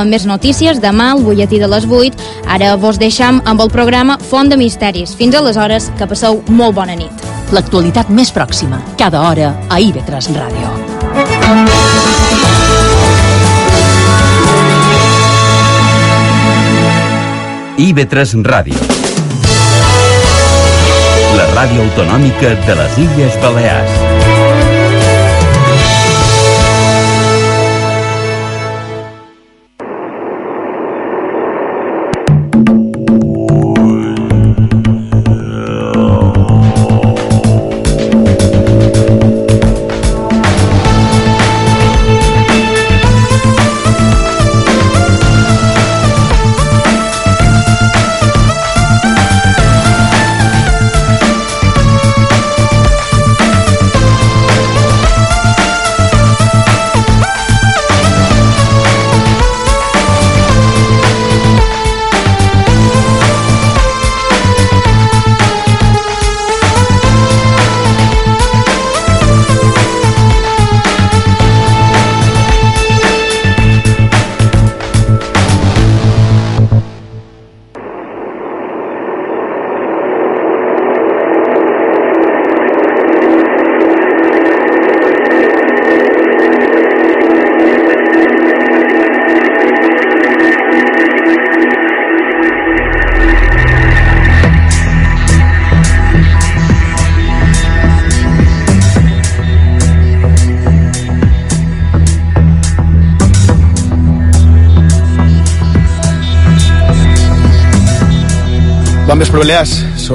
Amb més notícies, demà al butlletí de les 8. Ara vos deixam amb el programa Font de Misteris. Fins aleshores, que passeu molt bona nit. L'actualitat més pròxima, cada hora, a IB3 Ràdio. IB3 Ràdio. La ràdio autonòmica de les Illes Balears.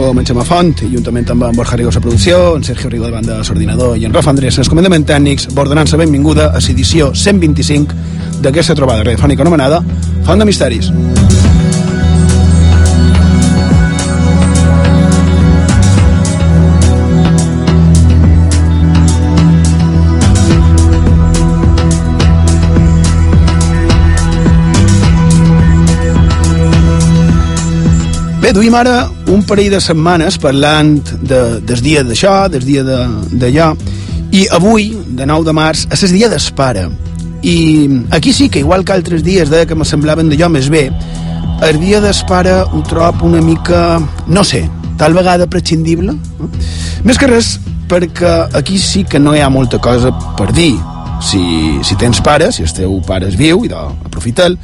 Som en Xema Font, i juntament amb Borja Rigos a producció, en Sergio Rigo de banda l'ordinador i en Rafa Andrés en els comandaments tècnics, bordenant la benvinguda a l'edició 125 d'aquesta trobada radiofònica anomenada Font de Misteris. Duim ara un parell de setmanes parlant de, del dia d'això, del dia d'allò, i avui, de 9 de març, és el dia d'espara. I aquí sí que, igual que altres dies deia que me semblaven d'allò més bé, el dia d'espara ho trob una mica, no sé, tal vegada prescindible. Més que res, perquè aquí sí que no hi ha molta cosa per dir. Si, si tens pare, si el teu pare és viu, i aprofita'l,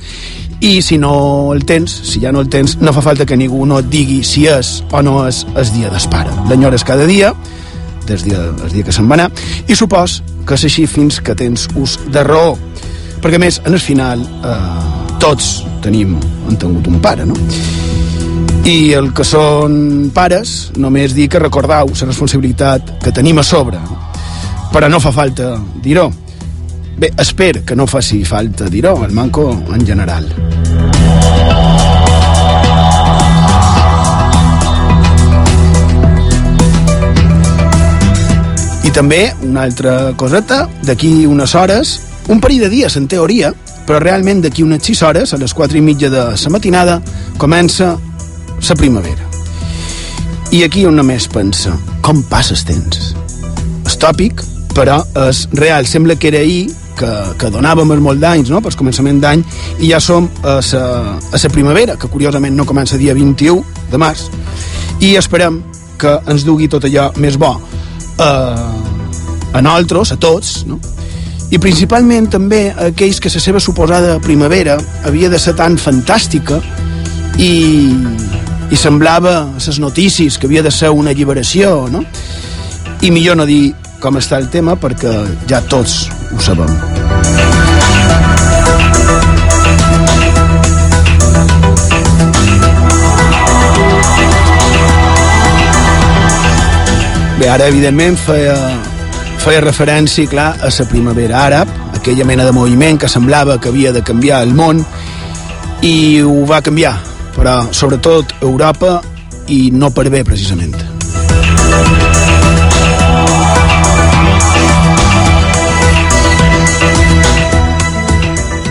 i si no el tens, si ja no el tens, no fa falta que ningú no et digui si és o no és el dia d'espara. L'enyores cada dia, des dia, el dia que se'n va anar, i supos que és així fins que tens ús de raó. Perquè, més, en el final, eh, tots tenim, han tingut un pare, no? I el que són pares, només dir que recordau la responsabilitat que tenim a sobre. Però no fa falta dir-ho. Bé, espero que no faci falta dir-ho, el manco en general. També, una altra coseta, d'aquí unes hores, un parell de dies, en teoria, però realment d'aquí unes 6 hores, a les 4 i mitja de la matinada, comença la primavera. I aquí un només pensa, com passes temps? És tòpic, però és real. Sembla que era ahir que, que donàvem els molt d'anys, no?, per començament d'any, i ja som a la primavera, que curiosament no comença dia 21 de març, i esperem que ens dugui tot allò més bo eh, a nosaltres, a tots, no? i principalment també a aquells que la seva suposada primavera havia de ser tan fantàstica i, i semblava a les notícies que havia de ser una alliberació, no? I millor no dir com està el tema perquè ja tots ho sabem. Bé, ara evidentment feia, feia referència, clar, a la primavera àrab, aquella mena de moviment que semblava que havia de canviar el món i ho va canviar, però sobretot Europa i no per bé, precisament.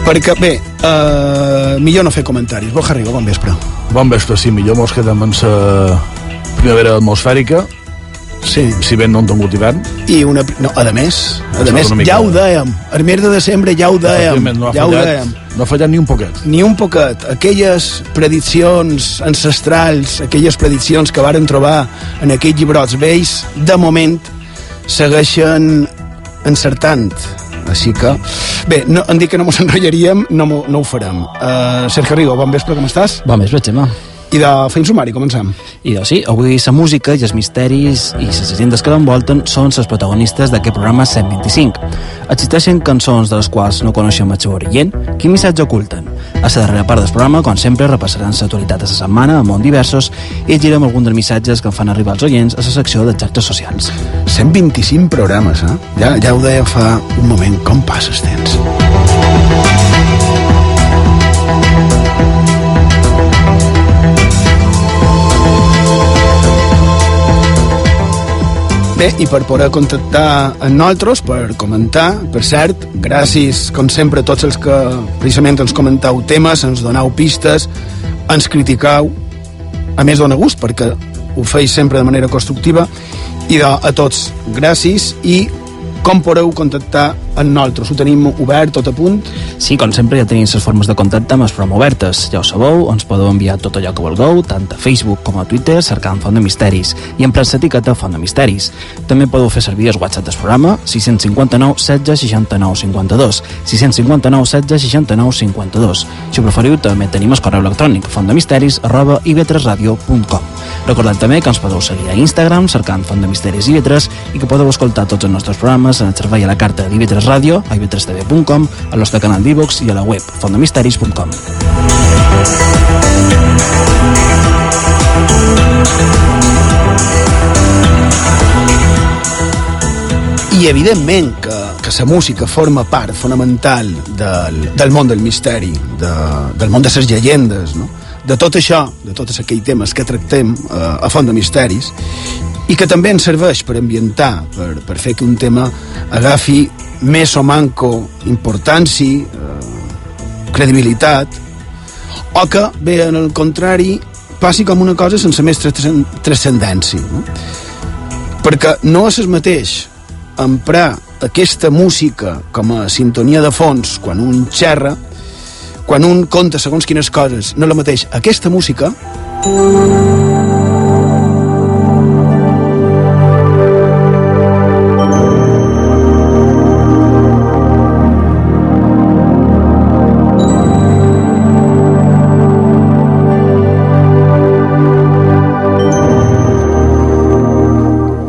Perquè, bé, uh, millor no fer comentaris. Borja bon vespre. Bon vespre, sí, millor mos quedem amb la primavera atmosfèrica, Sí. si ben no han tingut hivern. I una... No, a més, a més, ja ho dèiem, el mes de desembre ja ho dèiem, no ha ja ho fallat, dèiem. no ha fallat ni un poquet. Ni un poquet. Aquelles prediccions ancestrals, aquelles prediccions que varen trobar en aquells llibrots vells, de moment segueixen encertant. Així que... Bé, no, em dic que no mos enrotllaríem, no, mo- no ho farem. Uh, Sergio Rigo, bon vespre, com estàs? Bon vespre, Xema. I de Feim Sumari, comencem. I doncs sí, avui la música i els misteris i les llegendes que l'envolten són les protagonistes d'aquest programa 125. Existeixen cançons de les quals no coneixem el seu origen, quin missatge oculten. A la darrera part del programa, com sempre, repassaran l'actualitat de la setmana a món diversos i llegirem alguns dels missatges que en fan arribar els oients a la secció de xarxes socials. 125 programes, eh? Ja, ja ho deia fa un moment, com passa el temps. Bé, i per poder contactar amb nosaltres, per comentar, per cert, gràcies, com sempre, a tots els que precisament ens comentau temes, ens donau pistes, ens criticau, a més dona gust, perquè ho feis sempre de manera constructiva, i de, a tots, gràcies, i com podeu contactar amb nosaltres? Ho tenim obert, tot a punt? Sí, com sempre ja tenim les formes de contacte les promo obertes. Ja ho sabeu, ens podeu enviar tot allò que vulgueu, tant a Facebook com a Twitter, cercant Font de Misteris, i emprant l'etiqueta Font de Misteris. També podeu fer servir el WhatsApp del programa 659 16 69 52 659 16 69 52 Si ho preferiu, també tenim el correu electrònic fontdemisteris arroba ib3radio.com Recordem també que ens podeu seguir a Instagram cercant Font de Misteris IB3 i que podeu escoltar tots els nostres programes en el servei a la carta d'IB3 Ràdio, a ib3tv.com, al nostre canal d'iVox i a la web fontdemisteris.com. I evidentment que, que la música forma part fonamental del, del món del misteri, de, del món de les llegendes, no? De tot això, de tots aquells temes que tractem eh, a Font de Misteris, i que també ens serveix per ambientar, per, per fer que un tema agafi més o manco importància, eh, credibilitat, o que, bé, en el contrari, passi com una cosa sense més transcen- transcendència. No? Perquè no és el mateix emprar aquesta música com a sintonia de fons quan un xerra, quan un conta segons quines coses, no el mateix aquesta música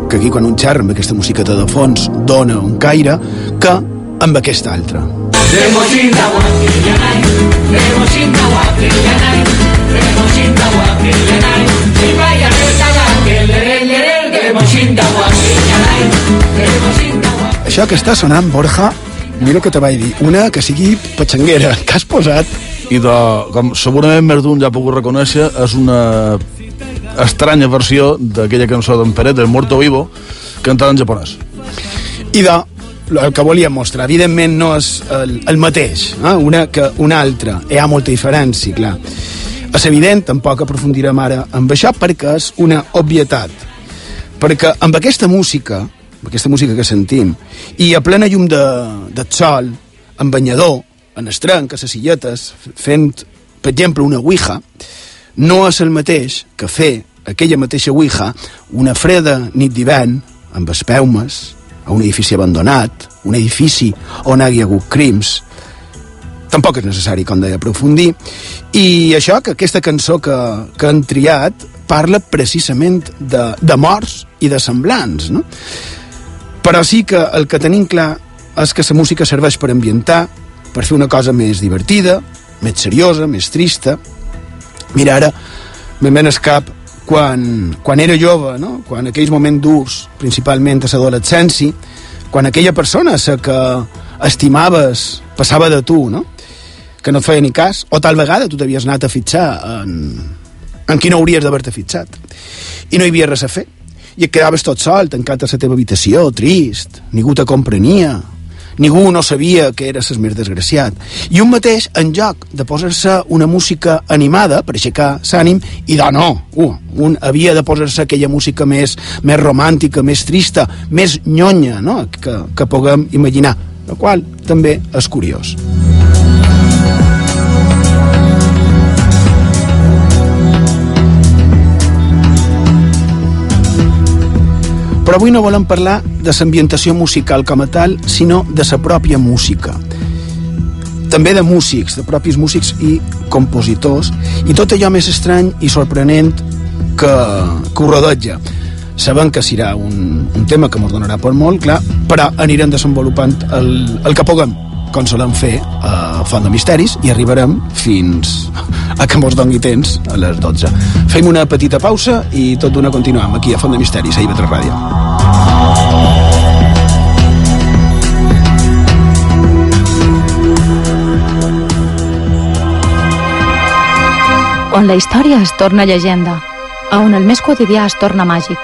que aquí quan un xerra amb aquesta musiqueta de fons dona un caire que amb aquesta altra. Això que està sonant, Borja, mira que te vaig dir, una que sigui petxanguera, que has posat I de, com segurament més d'un ja ha pogut reconèixer, és una estranya versió d'aquella cançó d'en Peret, El Muerto Vivo, cantada en japonès. i de el que volíem mostrar, evidentment no és el, el mateix, eh? una que una altra, hi ha molta diferència, clar. És evident, tampoc aprofundirem ara amb això, perquè és una obvietat. Perquè amb aquesta música, amb aquesta música que sentim, i a plena llum de, de sol, en banyador, en estrenc, a les silletes, fent, per exemple, una ouija, no és el mateix que fer aquella mateixa ouija una freda nit d'hivern amb espeumes a un edifici abandonat, un edifici on hi ha hagut crims. Tampoc és necessari, com deia, aprofundir. I això, que aquesta cançó que, que han triat parla precisament de, de morts i de semblants, no? Però sí que el que tenim clar és que la música serveix per ambientar, per fer una cosa més divertida, més seriosa, més trista. Mira, ara me'n ven el cap quan, quan era jove, no? quan aquells moments durs, principalment a l'adolescència, quan aquella persona la que estimaves passava de tu, no? que no et feia ni cas, o tal vegada tu t'havies anat a fitxar en, en qui no hauries d'haver-te fitxat, i no hi havia res a fer, i et quedaves tot sol, tancat a la teva habitació, trist, ningú te comprenia, ningú no sabia que era ses més desgraciat. I un mateix, en lloc de posar-se una música animada per aixecar l'ànim, i de no, uh, un havia de posar-se aquella música més, més romàntica, més trista, més nyonya, no?, que, que puguem imaginar, el qual també és curiós. Però avui no volem parlar de l'ambientació musical com a tal, sinó de la pròpia música. També de músics, de propis músics i compositors, i tot allò més estrany i sorprenent que, que ho rodeja. Sabem que serà un, un tema que ens donarà per molt, clar, però anirem desenvolupant el, el que puguem, com solem fer a Font de Misteris, i arribarem fins a que mos doni temps a les 12. Fem una petita pausa i tot d'una continuem aquí a Font de Misteris, a IB3 Ràdio. on la història es torna llegenda, a on el més quotidià es torna màgic.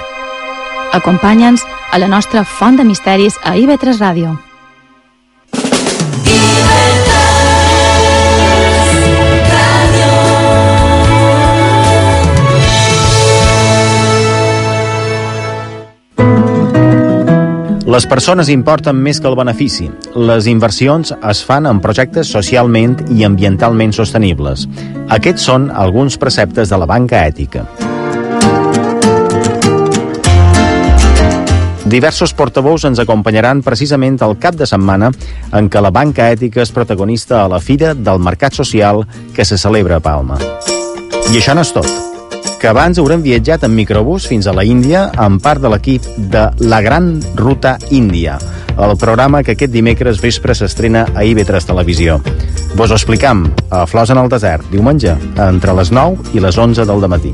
Acompanya'ns a la nostra font de misteris a IB3 Ràdio. Les persones importen més que el benefici. Les inversions es fan en projectes socialment i ambientalment sostenibles. Aquests són alguns preceptes de la banca ètica. Diversos portaveus ens acompanyaran precisament el cap de setmana en què la banca ètica és protagonista a la Fira del Mercat Social que se celebra a Palma. I això no és tot que abans haurem viatjat en microbús fins a la Índia amb part de l'equip de La Gran Ruta Índia, el programa que aquest dimecres vespre s'estrena a IB3 Televisió. Vos ho explicam a Flors en el desert, diumenge, entre les 9 i les 11 del matí.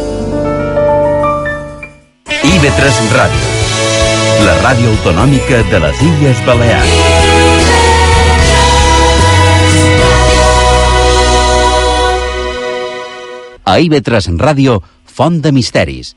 IB3 Ràdio, la ràdio autonòmica de les Illes Balears. A IB3 Ràdio, Font de Misteris.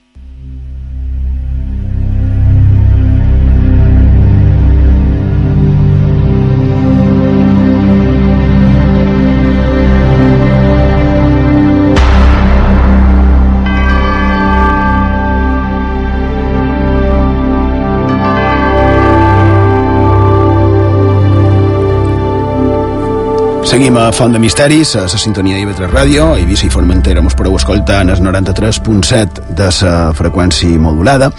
Seguim a Font de Misteris, a la sintonia d'IV3 Ràdio, a Eivissa i Formentera mos podeu escoltar en el 93.7 de la freqüència modulada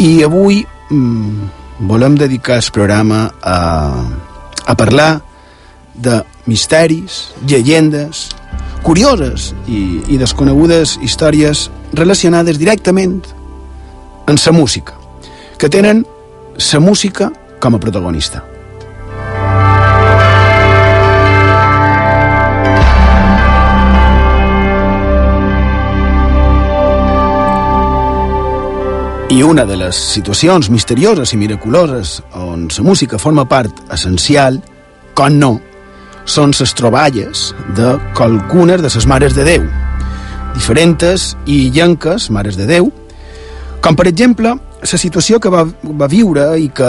i avui mm, volem dedicar el programa a, a parlar de misteris, llegendes, curioses i, i desconegudes històries relacionades directament amb la música, que tenen la música com a protagonista. I una de les situacions misterioses i miraculoses on la música forma part essencial, com no, són les troballes de qualcunes de les mares de Déu, diferents i llenques mares de Déu, com per exemple la situació que va, va viure i que,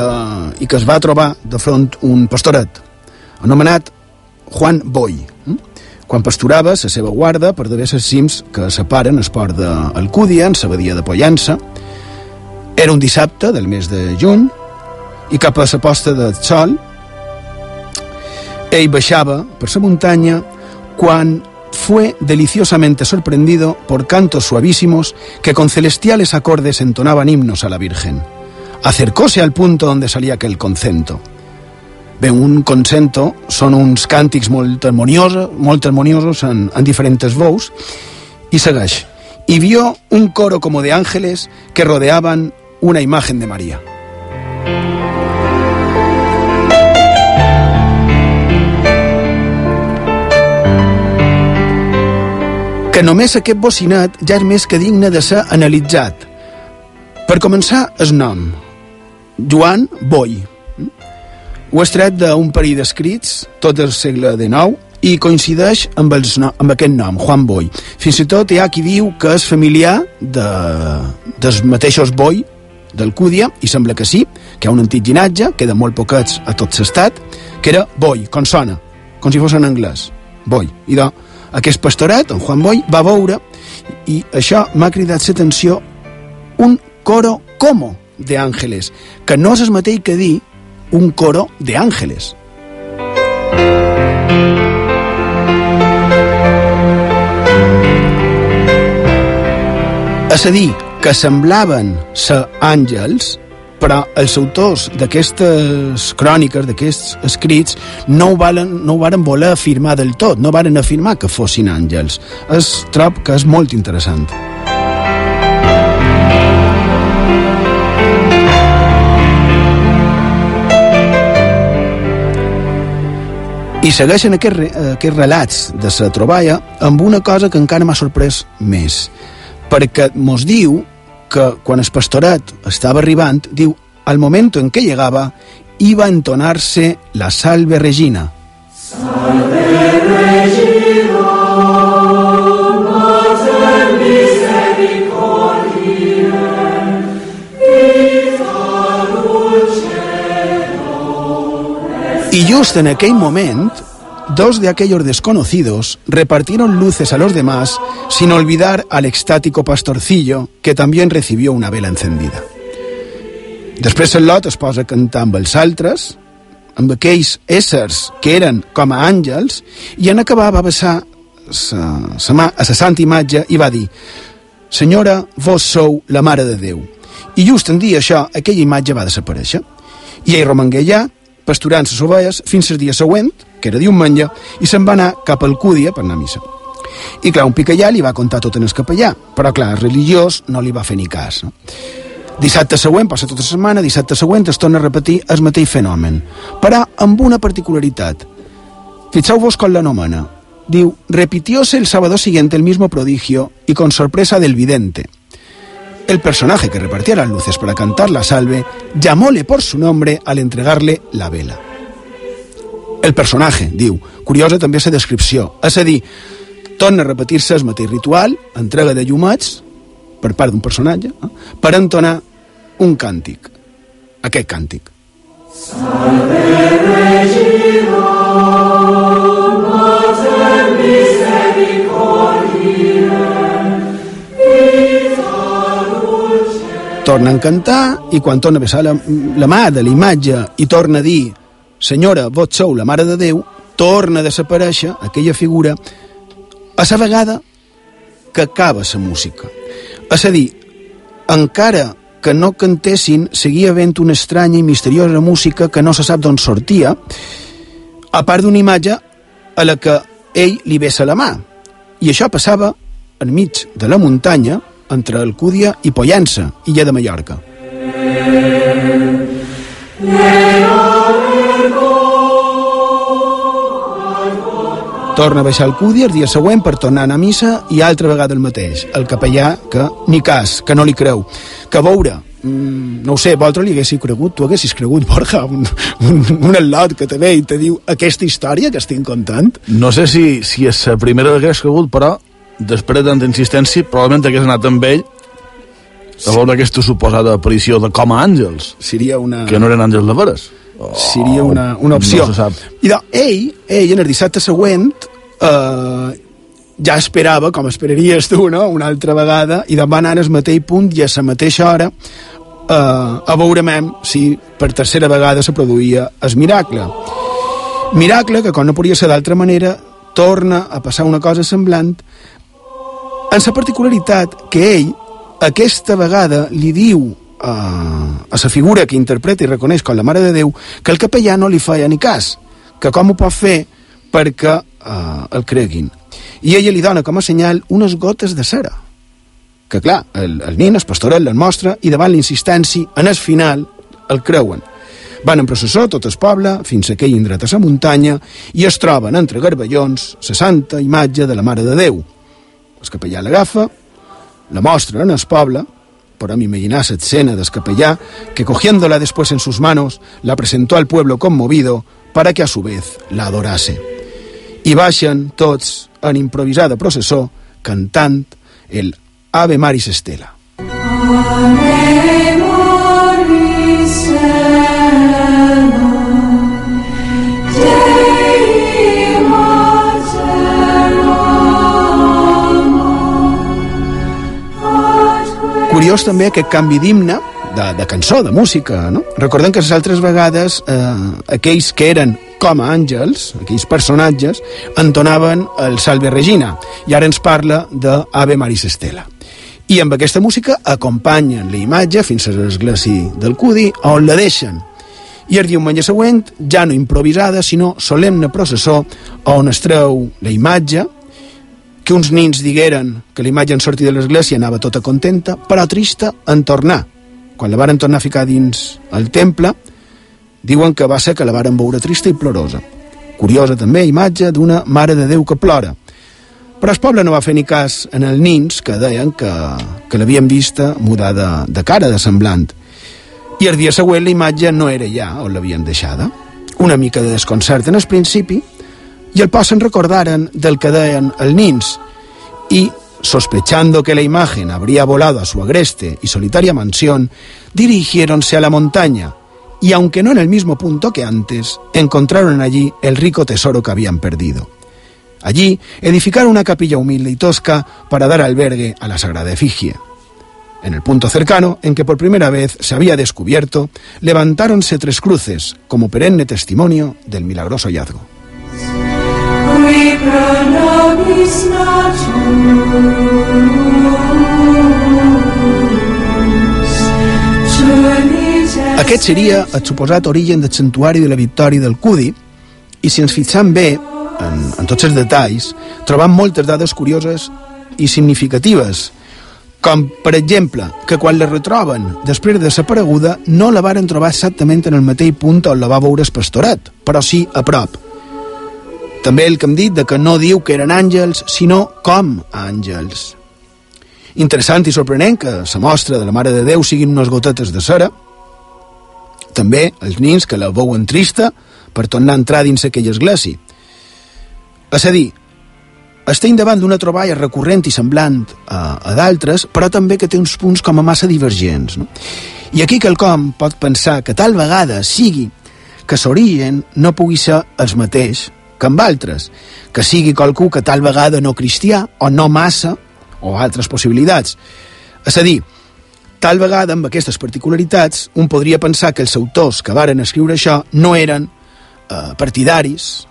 i que es va trobar de front un pastoret, anomenat Juan Boy, hm? quan pasturava la seva guarda per diversos cims que separen el port d'Alcúdia, en la badia de Pollança, era un dissabte del mes de juny i cap a la posta del sol ell baixava per la muntanya quan fue deliciosamente sorprendido por cantos suavísimos que con celestiales acordes entonaban himnos a la Virgen. Acercóse al punto donde salía aquel concento. Bé, un concento són uns càntics molt harmoniosos, molt harmoniosos en, en diferents veus, i segueix. Y vio un coro como de ángeles que rodeaban una imagen de María. que només aquest bocinat ja és més que digne de ser analitzat. Per començar, el nom. Joan Boi. Ho has tret d'un parell d'escrits, tot el segle XIX, i coincideix amb, els, no, amb aquest nom, Juan Boi. Fins i tot hi ha qui diu que és familiar de, dels mateixos Boi d'Alcúdia, i sembla que sí, que hi ha un antic ginatge, queda molt poquets a tot l'estat, que era Boi, com sona, com si fos en anglès, Boi. I de, aquest pastoret, en Juan Boi, va veure, i això m'ha cridat l'atenció, un coro como de ángeles, que no és el mateix que dir un coro de ángeles. És a dir, que semblaven ser àngels, però els autors d'aquestes cròniques, d'aquests escrits, no ho, valen, no ho varen voler afirmar del tot, no varen afirmar que fossin àngels. Es trob que és molt interessant. I segueixen aquests, aquests relats de la troballa amb una cosa que encara m'ha sorprès més, perquè mos diu que quan el pastoret estava arribant, diu, al moment en què llegava, iba a entonar-se la salve regina. Salve regina, I just en aquell moment, dos de aquellos desconocidos repartieron luces a los demás sin olvidar al extático pastorcillo que también recibió una vela encendida. Després el lot es posa a cantar amb els altres, amb aquells éssers que eren com a àngels, i en acabar va besar sa, sa mà a la santa imatge i va dir Senyora, vos sou la Mare de Déu. I just en dir això, aquella imatge va desaparèixer. I ell romangué allà, pasturant les ovelles, fins al dia següent, que era diumenge, i se'n va anar cap al Cúdia per anar a missa. I clar, un picallà li va contar tot en el capellà, però clar, el religiós no li va fer ni cas. No? Dissabte següent, passa tota la setmana, dissabte següent es torna a repetir el mateix fenomen, però amb una particularitat. Fixeu-vos com l'anomena. Diu, repitióse el sábado siguiente el mismo prodigio y con sorpresa del vidente. El personaje que repartía las luces para cantar la salve llamóle por su nombre al entregarle la vela. El personaje, diu, curiosa també la descripció, és a dir, torna a repetir-se el mateix ritual, entrega de llumats, per part d'un personatge, eh, per entonar un càntic, aquest càntic. Salve Regina, Mater Torna a cantar i quan torna a besar la, la mà de la imatge i torna a dir senyora, vos sou la Mare de Déu, torna a desaparèixer aquella figura a la vegada que acaba la música. És a dir, encara que no cantessin, seguia havent una estranya i misteriosa música que no se sap d'on sortia, a part d'una imatge a la que ell li besa la mà. I això passava enmig de la muntanya, entre Alcúdia i Pollença, illa de Mallorca. Torna a baixar al Cúdia el dia següent per tornar a anar a missa i altra vegada el mateix. El capellà que ni cas, que no li creu. Que veure, mm, no ho sé, vosaltres li haguéssiu cregut, tu haguessis cregut, Borja, un, un, un al·lot que te ve i te diu aquesta història que estic contant? No sé si, si és la primera que hagués cregut, però després de tanta insistència, probablement hagués anat amb ell a veure aquesta suposada aparició de com a àngels. Seria una... Que no eren àngels de veres. Oh, Seria una, una opció. No se sap. I de, ell, ell, en el dissabte següent, eh, ja esperava, com esperaries tu, no?, una altra vegada, i de va anar al mateix punt i a la mateixa hora eh, a veurem si per tercera vegada se produïa el miracle. Miracle que, com no podria ser d'altra manera, torna a passar una cosa semblant en la particularitat que ell aquesta vegada li diu a, a la figura que interpreta i reconeix com la Mare de Déu que el capellà no li feia ni cas, que com ho pot fer perquè uh, el creguin. I ella li dona com a senyal unes gotes de cera, que clar, el, el nin, el pastoret, les mostra, i davant l'insistència, en el final, el creuen. Van en processó tot el poble, fins a aquell indret a la muntanya, i es troben entre garballons la santa imatge de la Mare de Déu. el capellà l'agafa, la mostra en el poble, podem imaginar la escena del capellà que cogiéndola después en sus manos la presentó al pueblo conmovido para que a su vez la adorase. I baixen tots en improvisada processó cantant el Ave Maris Estela. Ave Maris Curiós també aquest canvi d'himne de, de cançó, de música, no? Recordem que les altres vegades eh, aquells que eren com a àngels, aquells personatges, entonaven el Salve Regina, i ara ens parla de Ave Maris Estela. I amb aquesta música acompanyen la imatge fins a l'església del Cudi, on la deixen. I el diumenge següent, ja no improvisada, sinó solemne processó, on es treu la imatge, que uns nins digueren que la imatge en sortir de l'església anava tota contenta, però trista en tornar, quan la varen tornar a ficar dins el temple, diuen que va ser que la varen veure trista i plorosa. Curiosa també imatge d'una mare de Déu que plora. Però el poble no va fer ni cas en els nins que deien que, que l'havien vista mudada de cara, de semblant. I el dia següent la imatge no era ja on l'havien deixada. Una mica de desconcert en el principi i el posen recordaren del que deien els nins i sospechando que la imagen habría volado a su agreste y solitaria mansión, dirigiéronse a la montaña y, aunque no en el mismo punto que antes, encontraron allí el rico tesoro que habían perdido. Allí edificaron una capilla humilde y tosca para dar albergue a la sagrada efigie. En el punto cercano, en que por primera vez se había descubierto, levantáronse tres cruces como perenne testimonio del milagroso hallazgo. Aquest seria el suposat origen del santuari de la Victòria del Cudi i si ens fixam bé en, en tots els detalls trobam moltes dades curioses i significatives com per exemple que quan la retroben després de desapareguda no la varen trobar exactament en el mateix punt on la va veure el pastorat però sí a prop també el que hem dit de que no diu que eren àngels, sinó com àngels. Interessant i sorprenent que la mostra de la Mare de Déu siguin unes gotetes de cera. També els nins que la veuen trista per tornar a entrar dins aquella església. És a dir, estem davant d'una troballa recurrent i semblant a, a d'altres, però també que té uns punts com a massa divergents. No? I aquí quelcom pot pensar que tal vegada sigui que l'origen no pugui ser el mateix que amb altres, que sigui qualcú que tal vegada no cristià o no massa, o altres possibilitats. És a dir, tal vegada amb aquestes particularitats un podria pensar que els autors que varen escriure això no eren eh, partidaris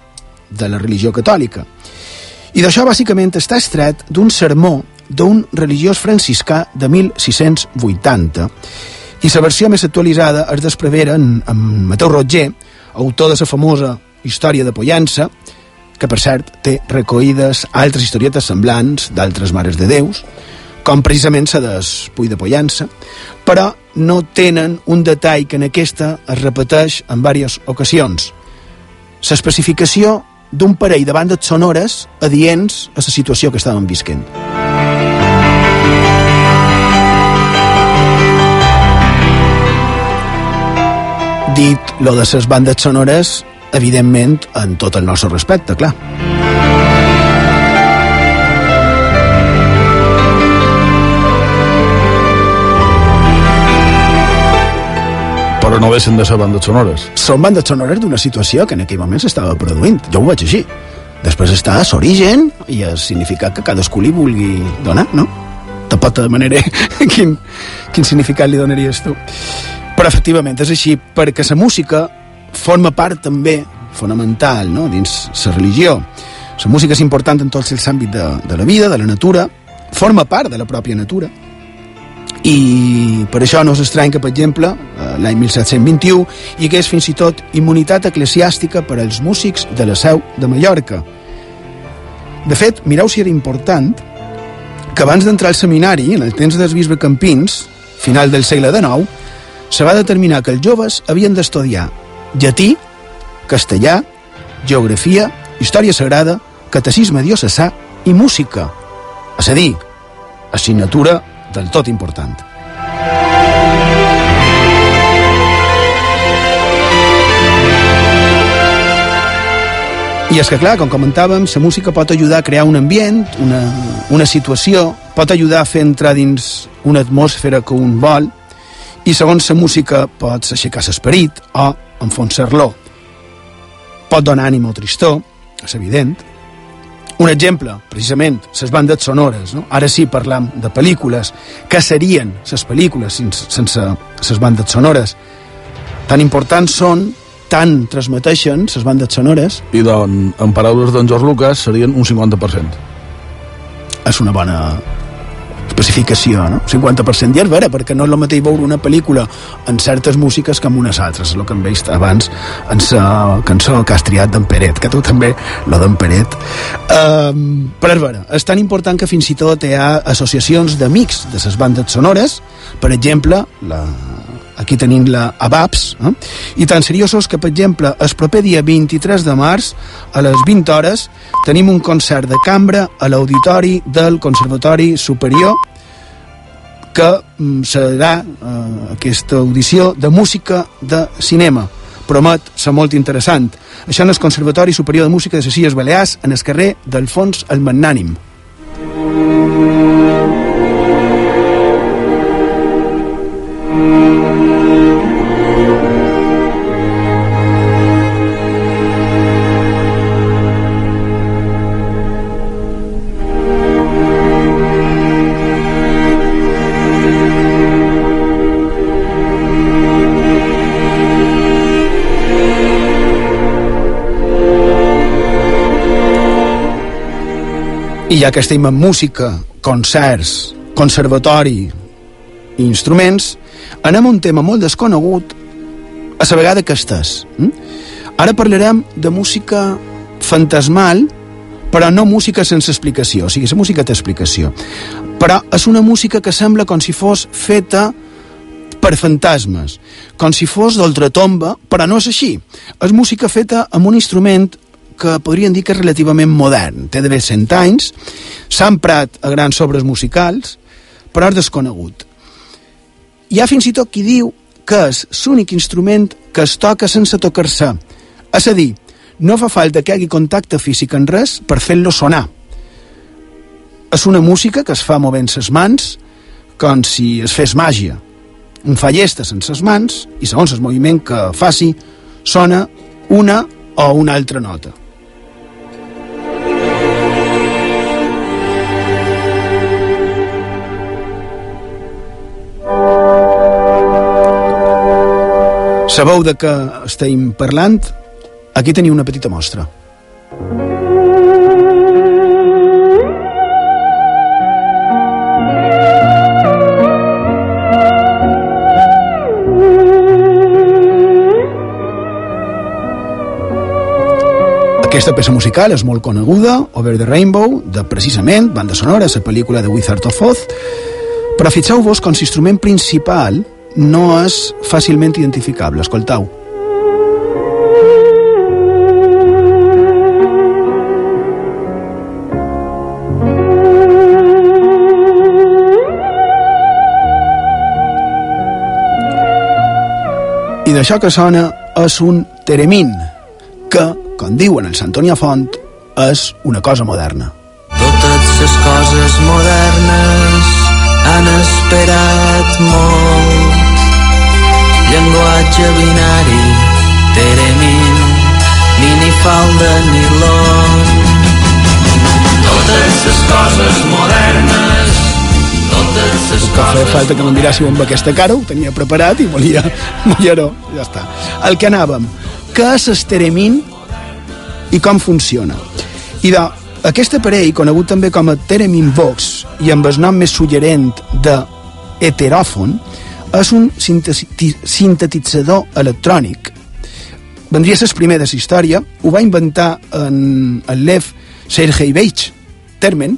de la religió catòlica. I d'això bàsicament està estret d'un sermó d'un religiós franciscà de 1680 i la versió més actualitzada es desprevera en, en Mateu Roger, autor de la famosa història de Pollança, que per cert té recollides altres historietes semblants d'altres mares de déus, com precisament la des Puy de Pollança, però no tenen un detall que en aquesta es repeteix en diverses ocasions. L'especificació d'un parell de bandes sonores adients a la situació que estàvem visquent. Dit lo de les bandes sonores, evidentment, en tot el nostre respecte, clar. Però no deixen de ser bandes sonores. Són bandes sonores d'una situació que en aquell moment s'estava produint. Jo ho veig així. Després està l'origen i el significat que cadascú li vulgui donar, no? Te pot demanar quin, quin significat li donaries tu. Però efectivament és així, perquè la música forma part també fonamental no? dins la religió. La música és important en tots els àmbits de, de la vida, de la natura, forma part de la pròpia natura, i per això no és estrany que, per exemple, eh, l'any 1721 hi hagués fins i tot immunitat eclesiàstica per als músics de la seu de Mallorca. De fet, mireu si era important que abans d'entrar al seminari, en el temps dels bisbe Campins, final del segle XIX, se va determinar que els joves havien d'estudiar llatí, castellà, geografia, història sagrada, catecisme diocesà i música. És a dir, assignatura del tot important. I és que, clar, com comentàvem, la música pot ajudar a crear un ambient, una, una situació, pot ajudar a fer entrar dins una atmosfera que un vol, i segons la música pots aixecar l'esperit o enfonsar-lo. Pot donar ànim o tristor, és evident. Un exemple, precisament, les bandes sonores. No? Ara sí parlam de pel·lícules. que serien les pel·lícules sense, sense les bandes sonores? Tan importants són tant transmeteixen les bandes sonores... I don, en paraules d'en George Lucas serien un 50%. És una bona especificació, no? 50%. I és vera, perquè no és el mateix veure una pel·lícula en certes músiques que en unes altres, el que hem vist abans en la cançó que has triat d'en Peret, que tu també, la d'en Peret. Um, però és vera, és tan important que fins i tot hi ha associacions d'amics de les bandes sonores, per exemple, la, aquí tenim la ABAPS, eh? i tan seriosos que, per exemple, el proper dia 23 de març, a les 20 hores, tenim un concert de cambra a l'auditori del Conservatori Superior que mm, serà eh, aquesta audició de música de cinema. Promet ser molt interessant. Això en el Conservatori Superior de Música de les Illes Balears, en el carrer d'Alfons el Magnànim. I ja que estem en música, concerts, conservatori i instruments, anem a un tema molt desconegut a la vegada que estàs. Hm? Ara parlarem de música fantasmal, però no música sense explicació, o sigui, la música té explicació. Però és una música que sembla com si fos feta per fantasmes, com si fos d'ultratomba, però no és així. És música feta amb un instrument que podrien dir que és relativament modern. Té d'haver 100 anys, s'ha emprat a grans obres musicals, però és desconegut. Hi ha fins i tot qui diu que és l'únic instrument que es toca sense tocar-se. És a dir, no fa falta que hi hagi contacte físic en res per fer-lo sonar. És una música que es fa movent les mans com si es fes màgia. Un fa llesta sense les mans i segons el moviment que faci sona una o una altra nota. Sabeu de què estem parlant? Aquí teniu una petita mostra. Aquesta peça musical és molt coneguda, Over the Rainbow, de precisament banda sonora, la pel·lícula de Wizard of Oz, però fixeu-vos que l'instrument principal no és fàcilment identificable. Escoltau. I d'això que sona és un teremín, que, com diuen els Antonia Font, és una cosa moderna. Totes les coses modernes han esperat molt llenguatge binari, teremin, minifalda, nilon. Totes les coses modernes, totes les que feia falta que me'n miràssiu amb aquesta cara, ho tenia preparat i volia mullar-ho, ja està. El que anàvem, què és esteremin i com funciona? I de, aquest aparell, conegut també com a Teremin Box i amb el nom més suggerent de heteròfon, és un sintetitzador electrònic. Vendria ser el primer de la història, ho va inventar en el Lev Sergeevich Termen,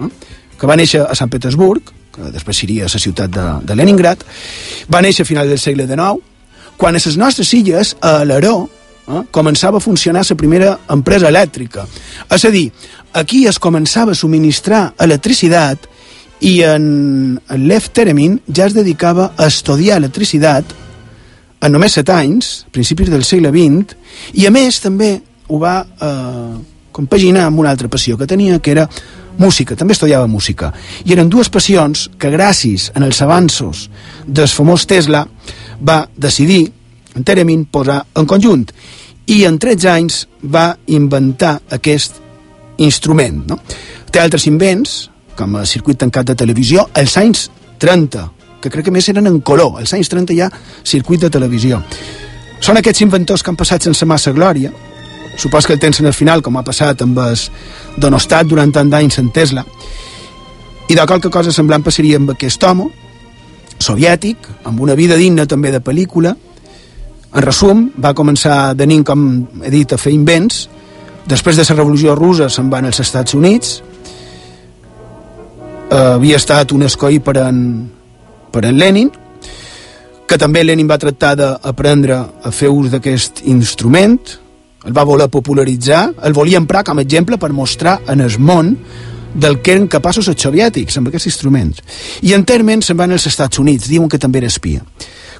eh? que va néixer a Sant Petersburg, que després seria la ciutat de, de Leningrad, va néixer a final del segle XIX, quan a les nostres illes, a l'Aró, eh, començava a funcionar la primera empresa elèctrica. És a dir, aquí es començava a subministrar electricitat i en, Lev Teremin ja es dedicava a estudiar electricitat en només 7 anys, principis del segle XX, i a més també ho va eh, compaginar amb una altra passió que tenia, que era música, també estudiava música. I eren dues passions que gràcies en els avanços del famós Tesla va decidir en Teremin posar en conjunt i en 13 anys va inventar aquest instrument. No? Té altres invents, com el circuit tancat de televisió, als anys 30, que crec que més eren en color. Als anys 30 hi ha circuit de televisió. Són aquests inventors que han passat sense massa glòria, supos que el tens en el final, com ha passat amb el Donostat durant tant d'anys en Tesla, i de qualque cosa semblant passaria amb aquest home, soviètic, amb una vida digna també de pel·lícula. En resum, va començar de nin, com he dit, a fer invents. Després de la revolució russa se'n van als Estats Units. Eh, havia estat un escoll per en, per en Lenin, que també Lenin va tractar d'aprendre a fer ús d'aquest instrument, el va voler popularitzar, el volia emprar com a exemple per mostrar en el món del que eren capaços els soviètics amb aquests instruments. I en termes se'n van als Estats Units, diuen que també era espia.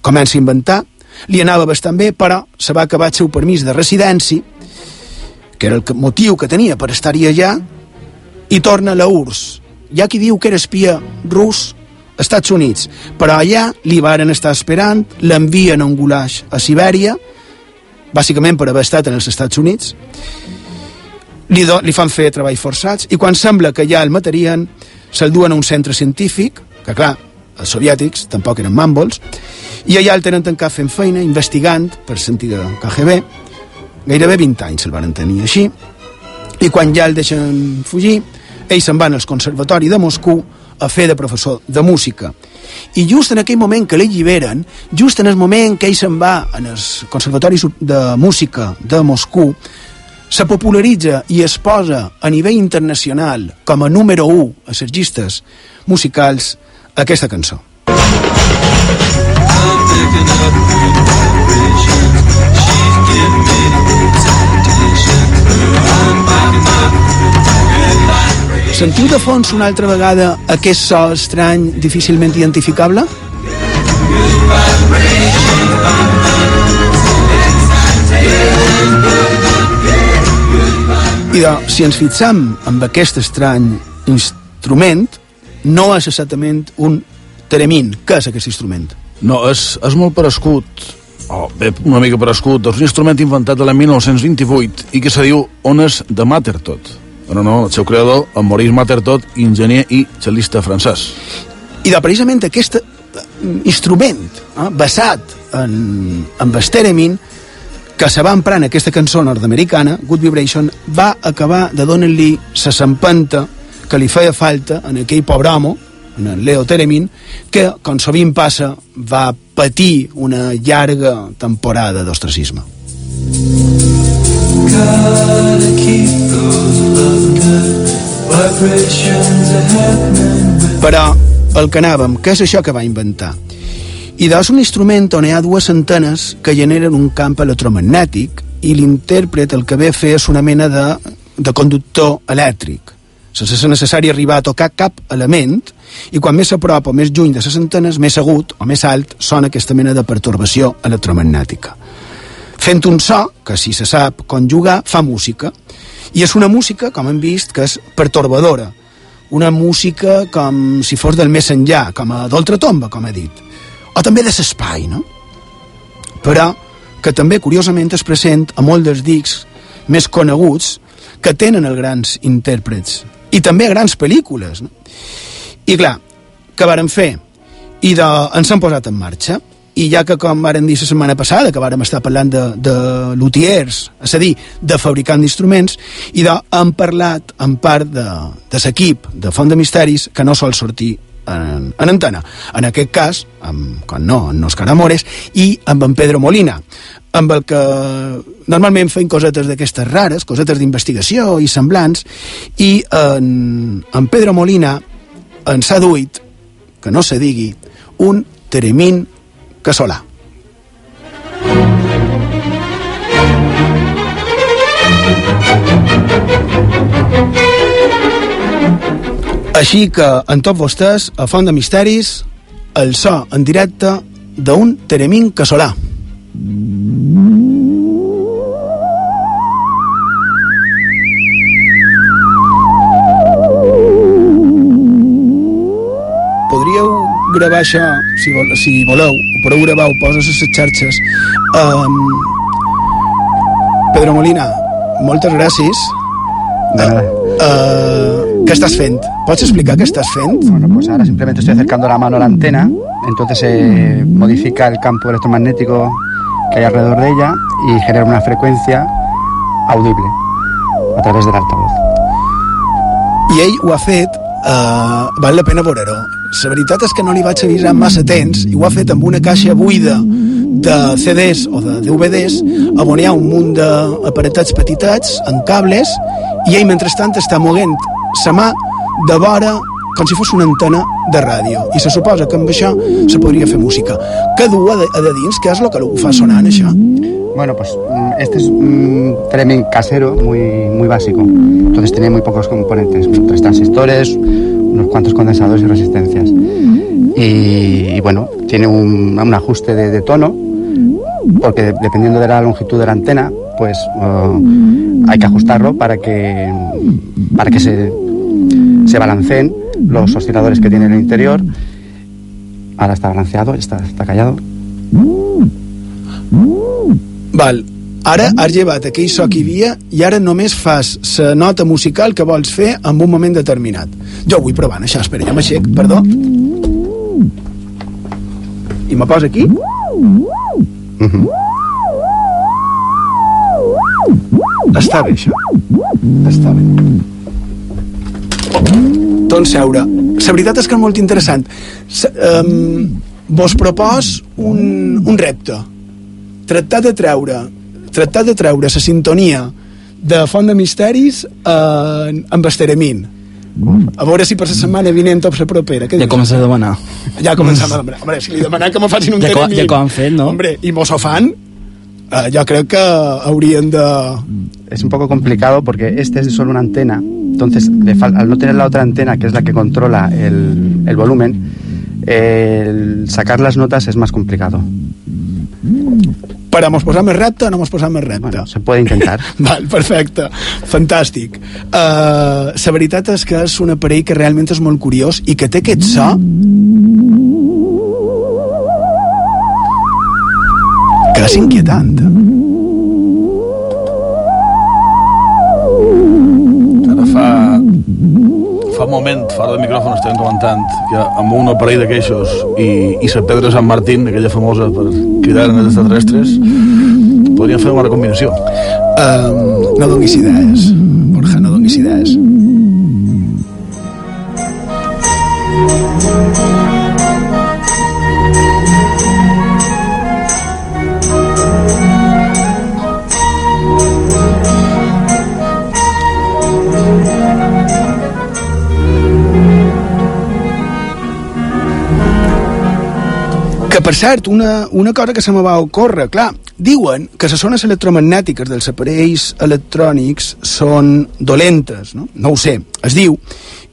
Comença a inventar, li anava bastant bé, però se va acabar el seu permís de residència, que era el motiu que tenia per estar-hi allà, i torna a la URSS. Hi ha qui diu que era espia rus Estats Units, però allà li varen estar esperant, l'envien a un gulaix a Sibèria, bàsicament per haver estat en els Estats Units, li, do, li fan fer treballs forçats, i quan sembla que ja el matarien, se'l duen a un centre científic, que clar, els soviètics tampoc eren màmbols, i allà el tenen tancat fent feina, investigant, per sentir de KGB, gairebé 20 anys se'l van tenir així, i quan ja el deixen fugir, ells se'n van al Conservatori de Moscou a fer de professor de música. I just en aquell moment que l'alliberen, just en el moment que ell se'n va en el Conservatori de Música de Moscou, se popularitza i es posa a nivell internacional com a número 1 a les llistes musicals aquesta cançó. Sentiu de fons una altra vegada aquest so estrany, difícilment identificable? I de, si ens fixam amb aquest estrany instrument, no és exactament un teremín. Què és aquest instrument? No, és, és molt parescut, o oh, bé, una mica parescut, és un instrument inventat l'any 1928 i que se diu ones de Matertot. Però no, el seu creador, en Maurice Matertot, enginyer i cel·lista francès. I de precisament aquest instrument eh, basat en, en el teremín que se va emprar en aquesta cançó nord-americana, Good Vibration, va acabar de donar-li la sempenta que li feia falta en aquell pobre home, en el Leo Teremin, que, com sovint passa, va patir una llarga temporada d'ostracisme. Però el que anàvem, què és això que va inventar? I és un instrument on hi ha dues antenes que generen un camp electromagnètic i l'intèrpret el que ve a fer és una mena de, de conductor elèctric sense ser necessari arribar a tocar cap element i quan més s'apropa o més lluny de les antenes, més agut o més alt sona aquesta mena de pertorbació electromagnètica. Fent un so, que si se sap conjugar, fa música. I és una música, com hem vist, que és pertorbadora. Una música com si fos del més enllà, com a d'oltratomba, com he dit. O també de l'espai, no? Però que també, curiosament, es present a molts dels dics més coneguts que tenen els grans intèrprets i també a grans pel·lícules. No? I clar, què varen fer? I de, ens han posat en marxa i ja que com varen dir la setmana passada que vàrem estar parlant de, de luthiers és a dir, de fabricant d'instruments i de, hem parlat en part de, de l'equip de Font de Misteris que no sol sortir en, en antena. En aquest cas, amb, com no, en Òscar Amores i amb en Pedro Molina amb el que normalment feim cosetes d'aquestes rares, cosetes d'investigació i semblants, i en, en Pedro Molina ens ha duit, que no se digui, un teremín Casola. Així que, en tots vostès, a Font de Misteris, el so en directe d'un Teremín Casolà. Mm -hmm. Gravar això, si, vol, si voleu, ho podeu gravar, ho poses a les xarxes. Um, Pedro Molina, moltes gràcies. nada. Uh, ¿Qué estás fent? ¿Pots explicar qué estás fent? Bueno, pues ahora simplemente estoy acercando la mano a la antena, entonces se modifica el campo electromagnético que hay alrededor de ella y genera una frecuencia audible a través del altavoz. I ell ho ha fet, uh, val la pena veure-ho. La veritat és que no li vaig avisar massa temps i ho ha fet amb una caixa buida de CDs o de DVDs on hi ha un munt d'aparatats petitets amb cables i ell mentrestant està moguent sa mà de vora com si fos una antena de ràdio i se suposa que amb això se podria fer música que du a de, a de dins, què és el que ho fa sonant això? Bueno, pues mm, este es un Tremin casero muy, muy básico. Entonces tiene muy pocos componentes, tres transistores, unos cuantos condensadores y resistencias. Y, bueno, tiene un, un ajuste de, tono, porque dependiendo de la longitud de la antena, pues eh, hay que ajustarlo para que, para que se, se balanceen los osciladores que tiene en el interior. Ahora está balanceado, está, está callado. Val, ara has llevat aquell so que hi havia i ara només fas la nota musical que vols fer en un moment determinat. Jo vull provant, això, espera, ja m'aixec, perdó. I me posa aquí? Està bé, això. Està bé. Doncs seure. La veritat és que és molt interessant. S um, vos propos un, un repte. Tractar de treure tractar de treure la sintonia de Font de Misteris eh, amb Esteremin. A veure si per la setmana vinent o per la propera. Què Ja comença a demanar. Ja començam a demanar. Hombre, si li demanem que me facin un Ja, Teremin... ja ho han fet, no? Hombre, i mos ho fan, eh, jo crec que haurien de... Es un poco complicado porque este es solo una antena, entonces le fal- al no tener la otra antena, que es la que controla el, el volumen, el sacar las notas es más complicado. Però mos posam més repte o no mos posam més repte? Bueno, se puede intentar. Val, perfecte, fantàstic. Uh, la veritat és que és un aparell que realment és molt curiós i que té aquest so que és inquietant. Fa un moment, fora del micròfon, estem comentant que amb un aparell de queixos i, i la Pedra Sant Martín, aquella famosa per cridar en els extraterrestres, podríem fer una bona combinació. Um, no donis idees, Borja, no donis idees. Per cert, una, una cosa que se me va ocórrer, clar, diuen que les zones electromagnètiques dels aparells electrònics són dolentes, no? No ho sé, es diu,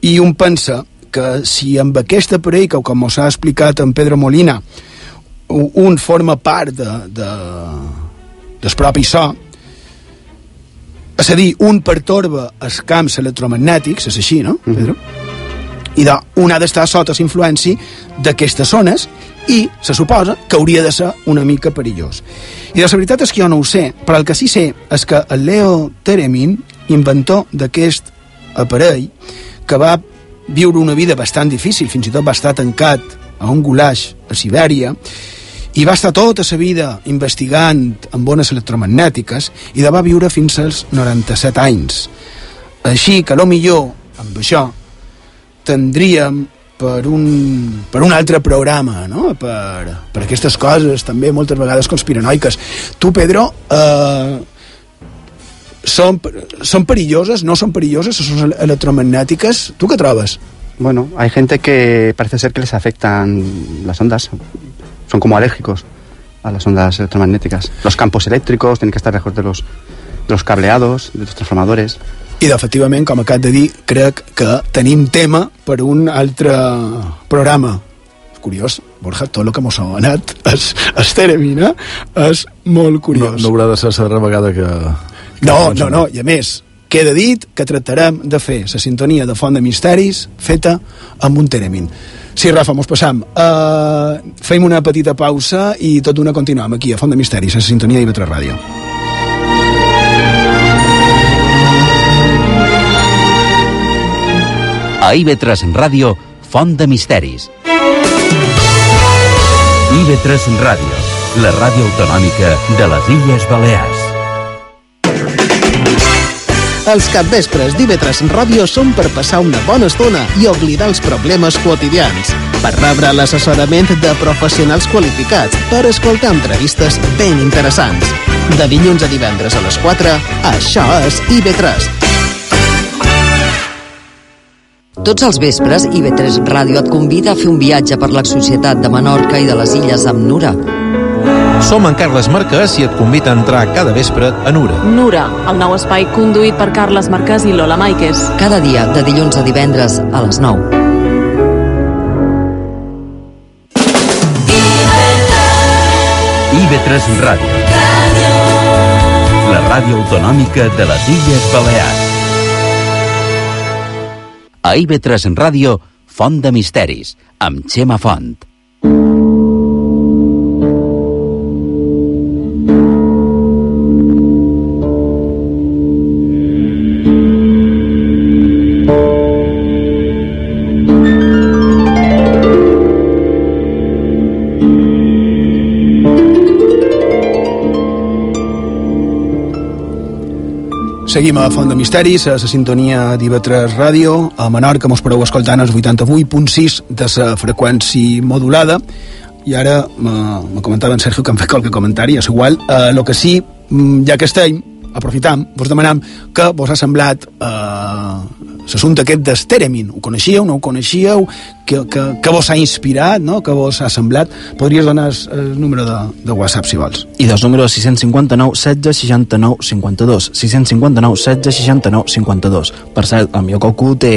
i un pensa que si amb aquest aparell, que com s'ha explicat en Pedro Molina, un forma part de, de, del propi so, és a dir, un pertorba els camps electromagnètics, és així, no, Pedro? I de, un ha d'estar sota la influència d'aquestes zones i se suposa que hauria de ser una mica perillós. I la veritat és que jo no ho sé, però el que sí sé és que el Leo Teremin, inventor d'aquest aparell, que va viure una vida bastant difícil, fins i tot va estar tancat a un gulaix a Sibèria, i va estar tota la vida investigant amb ones electromagnètiques i de va viure fins als 97 anys. Així que, lo millor, amb això, tindríem per un, per un altre programa, no? per, per aquestes coses també moltes vegades conspiranoiques. Tu, Pedro, eh, són, són perilloses, no són perilloses, són electromagnètiques? Tu què trobes? Bueno, hay gente que parece ser que les afectan las ondas. Son como alérgicos a las ondas electromagnéticas. Los campos eléctricos tienen que estar lejos de los, de los cableados, de los transformadores. I, efectivament, com acab de dir, crec que tenim tema per un altre programa. Curiós, Borja, tot el que mos ha anat és, és teremina, és molt curiós. No, no haurà de ser la vegada que... que No, no, no, i a més, queda dit que tractarem de fer la sintonia de Font de Misteris feta amb un teremin. Sí, Rafa, mos passam. Uh, fem una petita pausa i tot d'una continuem aquí a Font de Misteris, a la sintonia d'Ivetra Ràdio. A IB3 Ràdio, Font de Misteris. IB3 Ràdio, la ràdio autonòmica de les Illes Balears. Els capvespres d'IV3 Ràdio són per passar una bona estona i oblidar els problemes quotidians, per rebre l'assessorament de professionals qualificats, per escoltar entrevistes ben interessants. De dilluns a divendres a les 4, això és IB3. Tots els vespres, IB3 Ràdio et convida a fer un viatge per l'ex-societat de Menorca i de les Illes amb Nura. Som en Carles Marquès i et convida a entrar cada vespre a Nura. Nura, el nou espai conduït per Carles Marquès i Lola Maiques. Cada dia, de dilluns a divendres, a les 9. IB3 Ràdio. La ràdio autonòmica de les Illes Balears. A IB3 Ràdio, Font de Misteris, amb Xema Font. Seguim a Font de Misteris, a la sintonia d'IV3 Ràdio, a Menorca mos podeu escoltant els 88.6 de la freqüència modulada, i ara me comentava en Sergio que em fa qualque comentari, és igual, eh, lo que sí, mm, ja que estem, aprofitam, vos demanam que vos ha semblat eh, l'assumpte aquest d'Esteremin. Ho coneixíeu, no ho coneixíeu? Que, que, que vos ha inspirat, no? que vos ha semblat? Podries donar el, el número de, de WhatsApp, si vols. I dos números 659 16 69 52 659 16 69 52 per cert, el meu cocu té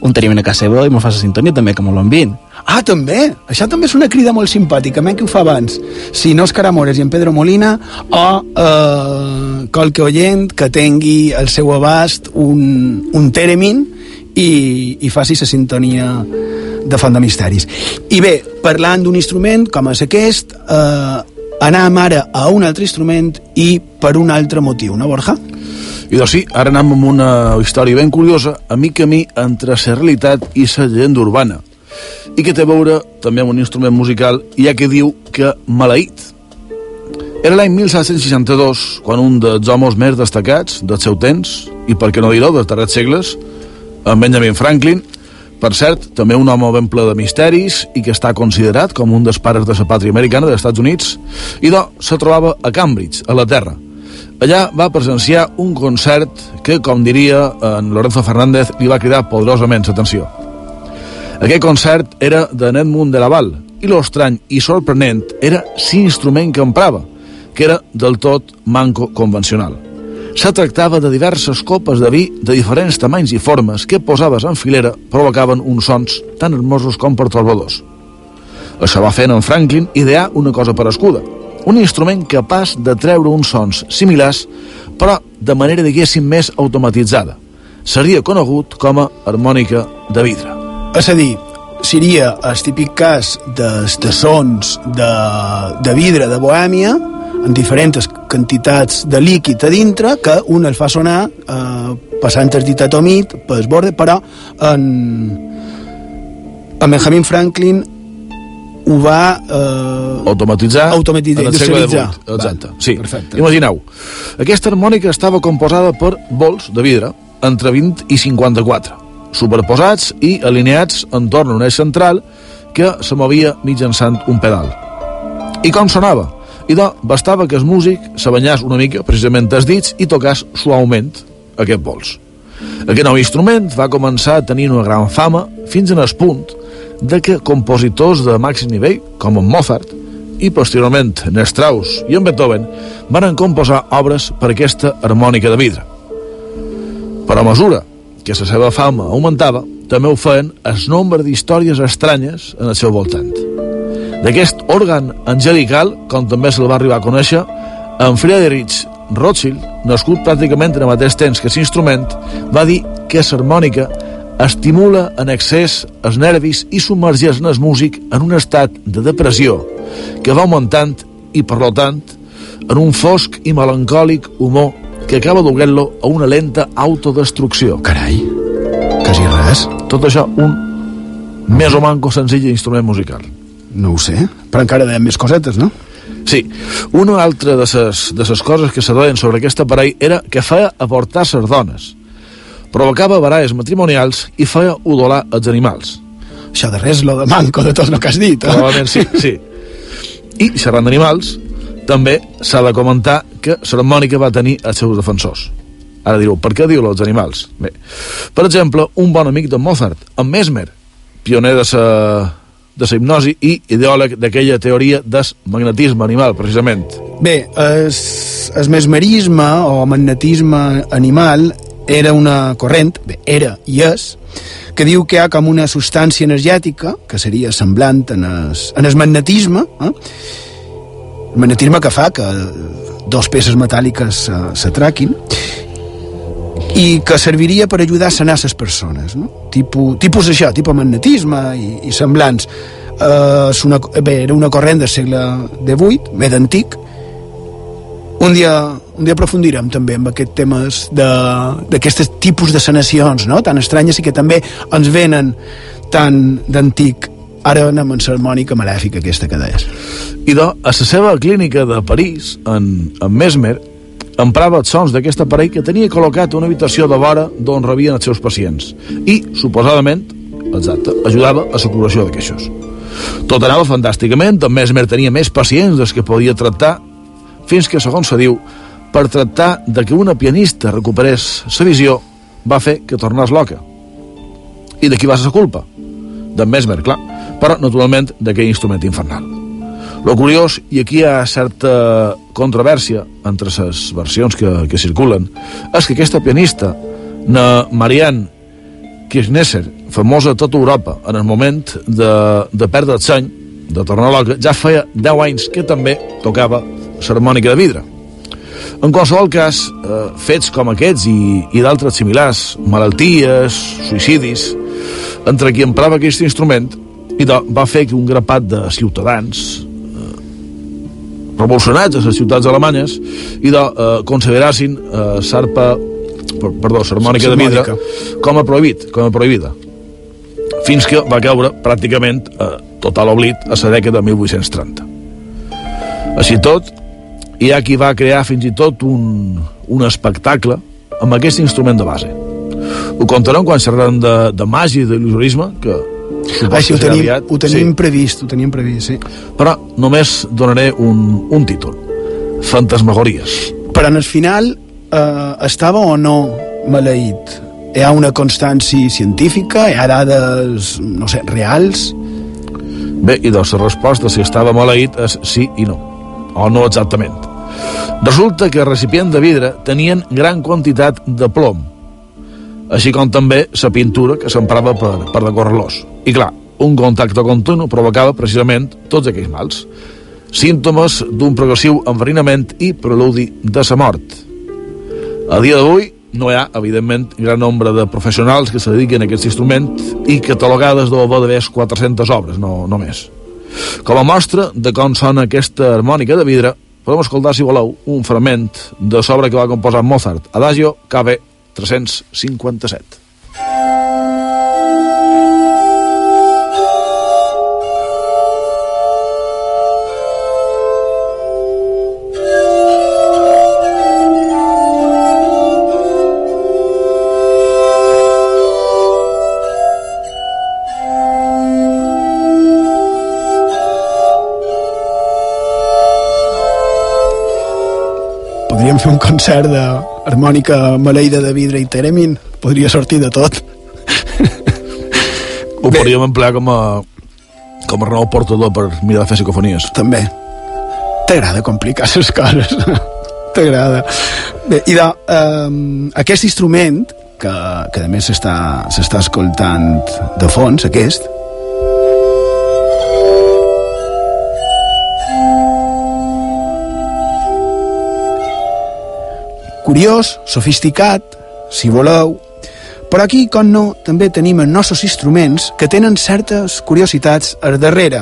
un tenim a casa seva i me fa la sintonia també que me l'envien Ah, també! Això també és una crida molt simpàtica, menys que ho fa abans. Si no és Caramores i en Pedro Molina, o eh, qualque oient que tingui al seu abast un, un teremin i, i faci la sintonia de Font de Misteris. I bé, parlant d'un instrument com és aquest, eh, anàvem ara a un altre instrument i per un altre motiu, no, Borja? I doncs sí, ara anem amb una història ben curiosa, a mi que a mi, entre la realitat i la llegenda urbana i que té a veure també amb un instrument musical, ja que diu que maleït. Era l'any 1762, quan un dels homes més destacats del seu temps, i per què no dir-ho, dels darrers segles, en Benjamin Franklin, per cert, també un home ben ple de misteris i que està considerat com un dels pares de la pàtria americana dels Estats Units, i doncs se trobava a Cambridge, a la Terra. Allà va presenciar un concert que, com diria en Lorenzo Fernández, li va cridar poderosament l'atenció. Aquest concert era de Edmund de Laval i l'estrany i sorprenent era l'instrument que emprava, que era del tot manco convencional. Se tractava de diverses copes de vi de diferents tamanys i formes que posaves en filera provocaven uns sons tan hermosos com pertorbadors. Això va fer en Franklin idear una cosa per escuda, un instrument capaç de treure uns sons similars, però de manera, diguéssim, més automatitzada. Seria conegut com a harmònica de vidre. És a dir, seria el típic cas de, de sons de, de vidre de Bohèmia en diferents quantitats de líquid a dintre que un el fa sonar eh, passant el dit atomit pel borde, però en, en Benjamin Franklin ho va eh, automatitzar, automatitzar en el segle XVIII. Exacte, sí. Perfecte. Imagineu, aquesta harmònica estava composada per bols de vidre entre 20 i 54 superposats i alineats entorn a un eix central que se movia mitjançant un pedal. I com sonava? I doncs bastava que el músic se banyàs una mica, precisament els dits, i tocàs suaument aquest bols. Aquest nou instrument va començar a tenir una gran fama fins en el punt de que compositors de màxim nivell, com en Mozart, i posteriorment en Strauss i en Beethoven, van composar obres per aquesta harmònica de vidre. Però a mesura que la seva fama augmentava, també ho feien el nombre d'històries estranyes en el seu voltant. D'aquest òrgan angelical, com també se'l va arribar a conèixer, en Friedrich Rothschild, nascut pràcticament en el mateix temps que l'instrument, va dir que l'harmònica estimula en excés els nervis i submergeix en el músic en un estat de depressió que va augmentant i, per tant, en un fosc i melancòlic humor que acaba duguent-lo a una lenta autodestrucció. Carai, quasi res. Tot això, un més o manco senzill instrument musical. No ho sé, però encara dèiem més cosetes, no? Sí, una altra de ses, de ses coses que se deien sobre aquest aparell era que feia aportar ses dones, provocava baralles matrimonials i feia udolar els animals. Això de res, lo de manco de tot el que has dit. Eh? Probablement sí, sí. I, xerrant d'animals, també s'ha de comentar que l'harmònica va tenir els seus defensors. Ara direu, per què diu els animals? Bé, per exemple, un bon amic de Mozart, en Mesmer, pioner de sa, de la hipnosi i ideòleg d'aquella teoria del magnetisme animal, precisament. Bé, el mesmerisme o magnetisme animal era una corrent, bé, era i és, que diu que hi ha com una substància energètica, que seria semblant en el, en el magnetisme, eh? el magnetisme que fa que dos peces metàl·liques s'atraquin, i que serviria per ajudar a sanar les persones, no? Tipus, tipus això, tipus magnetisme i, i semblants. Uh, és una, bé, era una corrent del segle XVIII, bé d'antic. Un dia, un dia aprofundirem també amb aquests temes d'aquestes tipus de sanacions, no? tan estranyes i que també ens venen tan d'antic. Ara anem en l'harmònica malèfica aquesta que deies. I de, a la seva clínica de París, en, en Mesmer, emprava els sons d'aquest aparell que tenia col·locat una habitació de vora d'on rebien els seus pacients i, suposadament, exacte, ajudava a la curació de queixos. Tot anava fantàsticament, en Mesmer tenia més pacients dels que podia tractar, fins que, segons se diu, per tractar de que una pianista recuperés la visió, va fer que tornés loca. I de qui va ser la culpa? D'en Mesmer, clar, però, naturalment, d'aquell instrument infernal. Lo curiós, i aquí hi ha certa controvèrsia entre les versions que, que circulen, és que aquesta pianista, na Marianne Kirchnesser, famosa a tota Europa en el moment de, de perdre el seny, de tornar loca, ja feia 10 anys que també tocava l'harmònica de vidre. En qualsevol cas, eh, fets com aquests i, i d'altres similars, malalties, suïcidis, entre qui emprava aquest instrument, i de, va fer que un grapat de ciutadans eh, revolucionats a les ciutats alemanyes i de eh, considerassin eh, sarpa perdó, l'harmònica de vidre com a prohibit, com a prohibida. Fins que va caure pràcticament eh, total oblit a la dècada de 1830 així tot hi ha qui va crear fins i tot un, un espectacle amb aquest instrument de base. Ho contarem quan xerrarem de, de màgia i d'il·lusionisme que Sí, ho tenim, aviat. ho tenim sí. previst, ho tenim previst, sí. Però només donaré un, un títol. Fantasmagories. Però en el final eh, estava o no maleït? Hi ha una constància científica? Hi ha dades, no sé, reals? Bé, i doncs la resposta, si estava maleït, és sí i no. O no exactament. Resulta que el recipient de vidre tenien gran quantitat de plom, així com també la pintura que s'emprava per, per decorar-los. I clar, un contacte continu provocava precisament tots aquells mals. Símptomes d'un progressiu enverinament i preludi de sa mort. A dia d'avui no hi ha, evidentment, gran nombre de professionals que se dediquen a aquest instrument i catalogades deu haver d'haver 400 obres, no, no més. Com a mostra de com sona aquesta harmònica de vidre, podem escoltar, si voleu, un fragment de l'obra que va composar Mozart, Adagio KB 357. Podríem fer un concert de harmònica maleïda de vidre i teremin. Podria sortir de tot. Ho Bé. podríem emplear com a com a raó portador per mirar de fer psicofonies. També. T'agrada complicar les coses. T'agrada. Bé, i de, um, aquest instrument que, que a més s'està escoltant de fons, aquest, curiós, sofisticat, si voleu, però aquí, com no, també tenim els nostres instruments que tenen certes curiositats al darrere.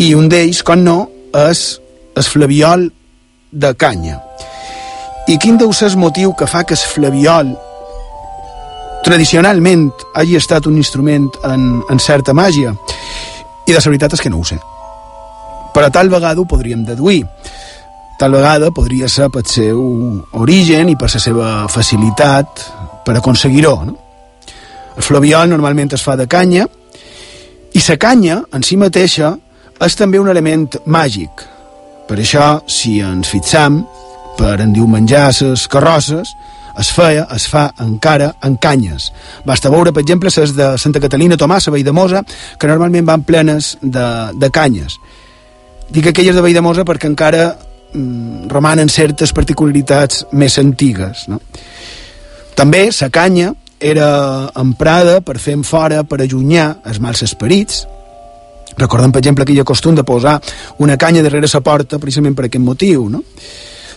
I un d'ells, com no, és el flaviol de canya. I quin deu ser el motiu que fa que el flaviol tradicionalment hagi estat un instrument en, en certa màgia? I de la veritat és que no ho sé. Però tal vegada ho podríem deduir. Tal vegada podria ser per seu origen i per la seva facilitat per aconseguir-ho. No? El flaviol normalment es fa de canya i la canya en si mateixa és també un element màgic. Per això, si ens fixam, per endiumenjar les carrosses, es feia, es fa encara en canyes. Basta veure, per exemple, les de Santa Catalina Tomàs, a Valldemosa, que normalment van plenes de, de canyes. Dic aquelles de Valldemosa perquè encara romanen certes particularitats més antigues. No? També la canya era emprada per fer fora, per allunyar els mals esperits, Recordem, per exemple, aquella costum de posar una canya darrere la porta precisament per aquest motiu, no?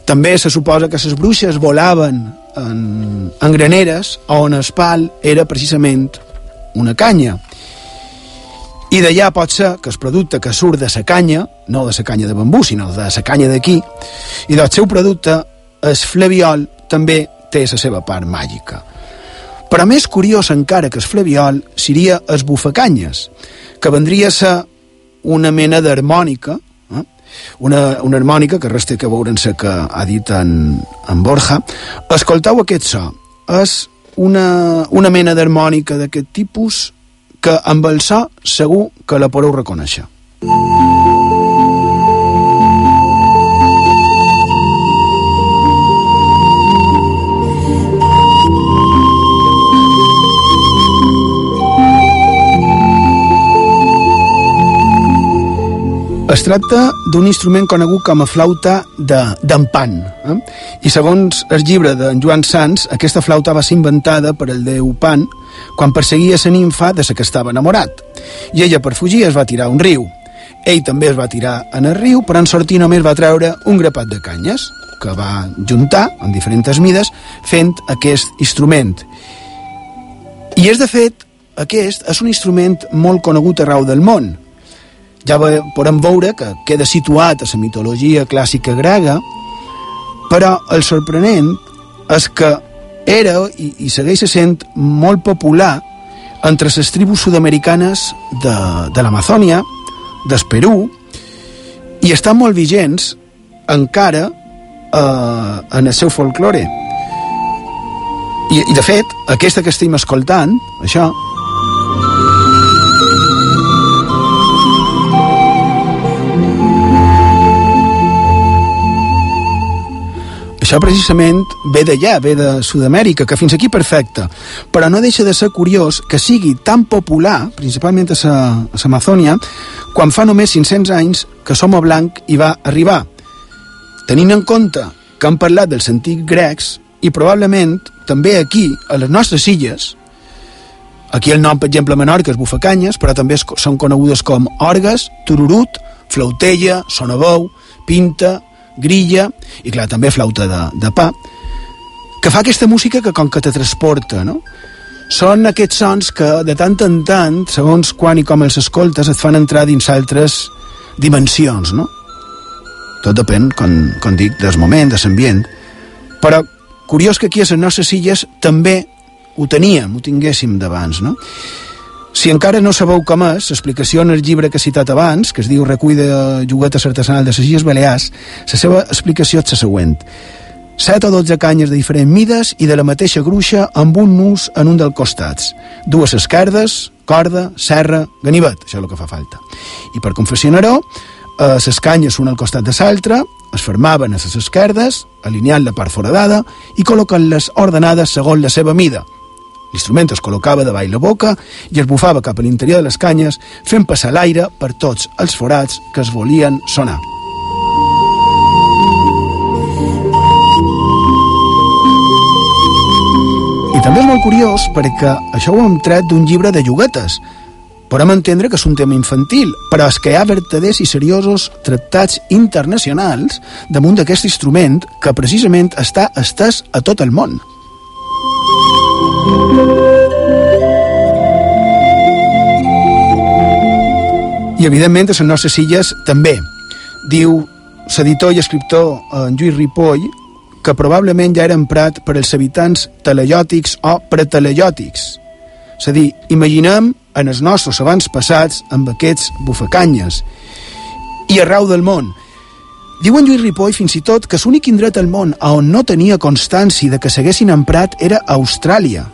També se suposa que les bruixes volaven en, en graneres on el pal era precisament una canya. I d'allà pot ser que el producte que surt de la canya, no de la canya de bambú, sinó de la canya d'aquí, i del seu producte, el flaviol, també té la seva part màgica. Però més curiós encara que el flaviol seria el bufacanyes, que vendria a ser una mena d'harmònica, eh? una, una harmònica que resta que veure'n-se que ha dit en, en Borja. Escolteu aquest so. És una, una mena d'harmònica d'aquest tipus que amb el so segur que la podeu reconèixer. Es tracta d'un instrument conegut com a flauta d'empan. De, eh? I segons el llibre de Joan Sans, aquesta flauta va ser inventada per el déu Pan quan perseguia la ninfa de la que estava enamorat. I ella, per fugir, es va tirar a un riu. Ell també es va tirar en el riu, però en sortir només va treure un grapat de canyes, que va juntar en diferents mides fent aquest instrument. I és, de fet, aquest és un instrument molt conegut arreu del món, ja podem veure que queda situat a la mitologia clàssica grega, però el sorprenent és que era i, i segueix sent molt popular entre les tribus sud-americanes de, de l'Amazònia, del Perú, i estan molt vigents encara eh, en el seu folklore. I, I, de fet, aquesta que estem escoltant, això, Això precisament ve d'allà, ve de Sud-amèrica, que fins aquí perfecte. Però no deixa de ser curiós que sigui tan popular, principalment a l'Amazònia, quan fa només 500 anys que Soma Blanc hi va arribar. Tenint en compte que han parlat dels antics grecs i probablement també aquí, a les nostres illes, aquí el nom, per exemple, Menorca és bufacanyes, però també són conegudes com orgues, tururut, flautella, sonabou, pinta, grilla i clar, també flauta de, de pa que fa aquesta música que com que te transporta no? són aquests sons que de tant en tant segons quan i com els escoltes et fan entrar dins altres dimensions no? tot depèn com, com dic, del moment, de l'ambient però curiós que aquí a les nostres illes també ho teníem, ho tinguéssim d'abans no? Si encara no sabeu com és, l'explicació en el llibre que he citat abans, que es diu Recull de juguetes artesanal de les Illes Balears, la seva explicació és la següent. 7 o 12 canyes de diferents mides i de la mateixa gruixa amb un nus en un dels costats. Dues esquerdes, corda, serra, ganivet, això és el que fa falta. I per confessionar-ho, eh, les canyes una al costat de l'altra, es formaven a les esquerdes, alineant la part foradada i col·locant-les ordenades segons la seva mida, L'instrument es col·locava davall la boca i es bufava cap a l'interior de les canyes, fent passar l'aire per tots els forats que es volien sonar. I també és molt curiós perquè això ho hem tret d'un llibre de lloguetes. Podem entendre que és un tema infantil, però és que hi ha vertaders i seriosos tractats internacionals damunt d'aquest instrument que precisament està estès a tot el món. I, evidentment, a les nostres illes també. Diu l'editor i escriptor en Lluís Ripoll que probablement ja era emprat per als habitants teleyòtics o preteleyòtics. És a dir, imaginem en els nostres abans passats amb aquests bufacanyes. I arreu del món. Diu en Lluís Ripoll fins i tot que l'únic indret al món on no tenia constància de que s'haguessin emprat era Austràlia,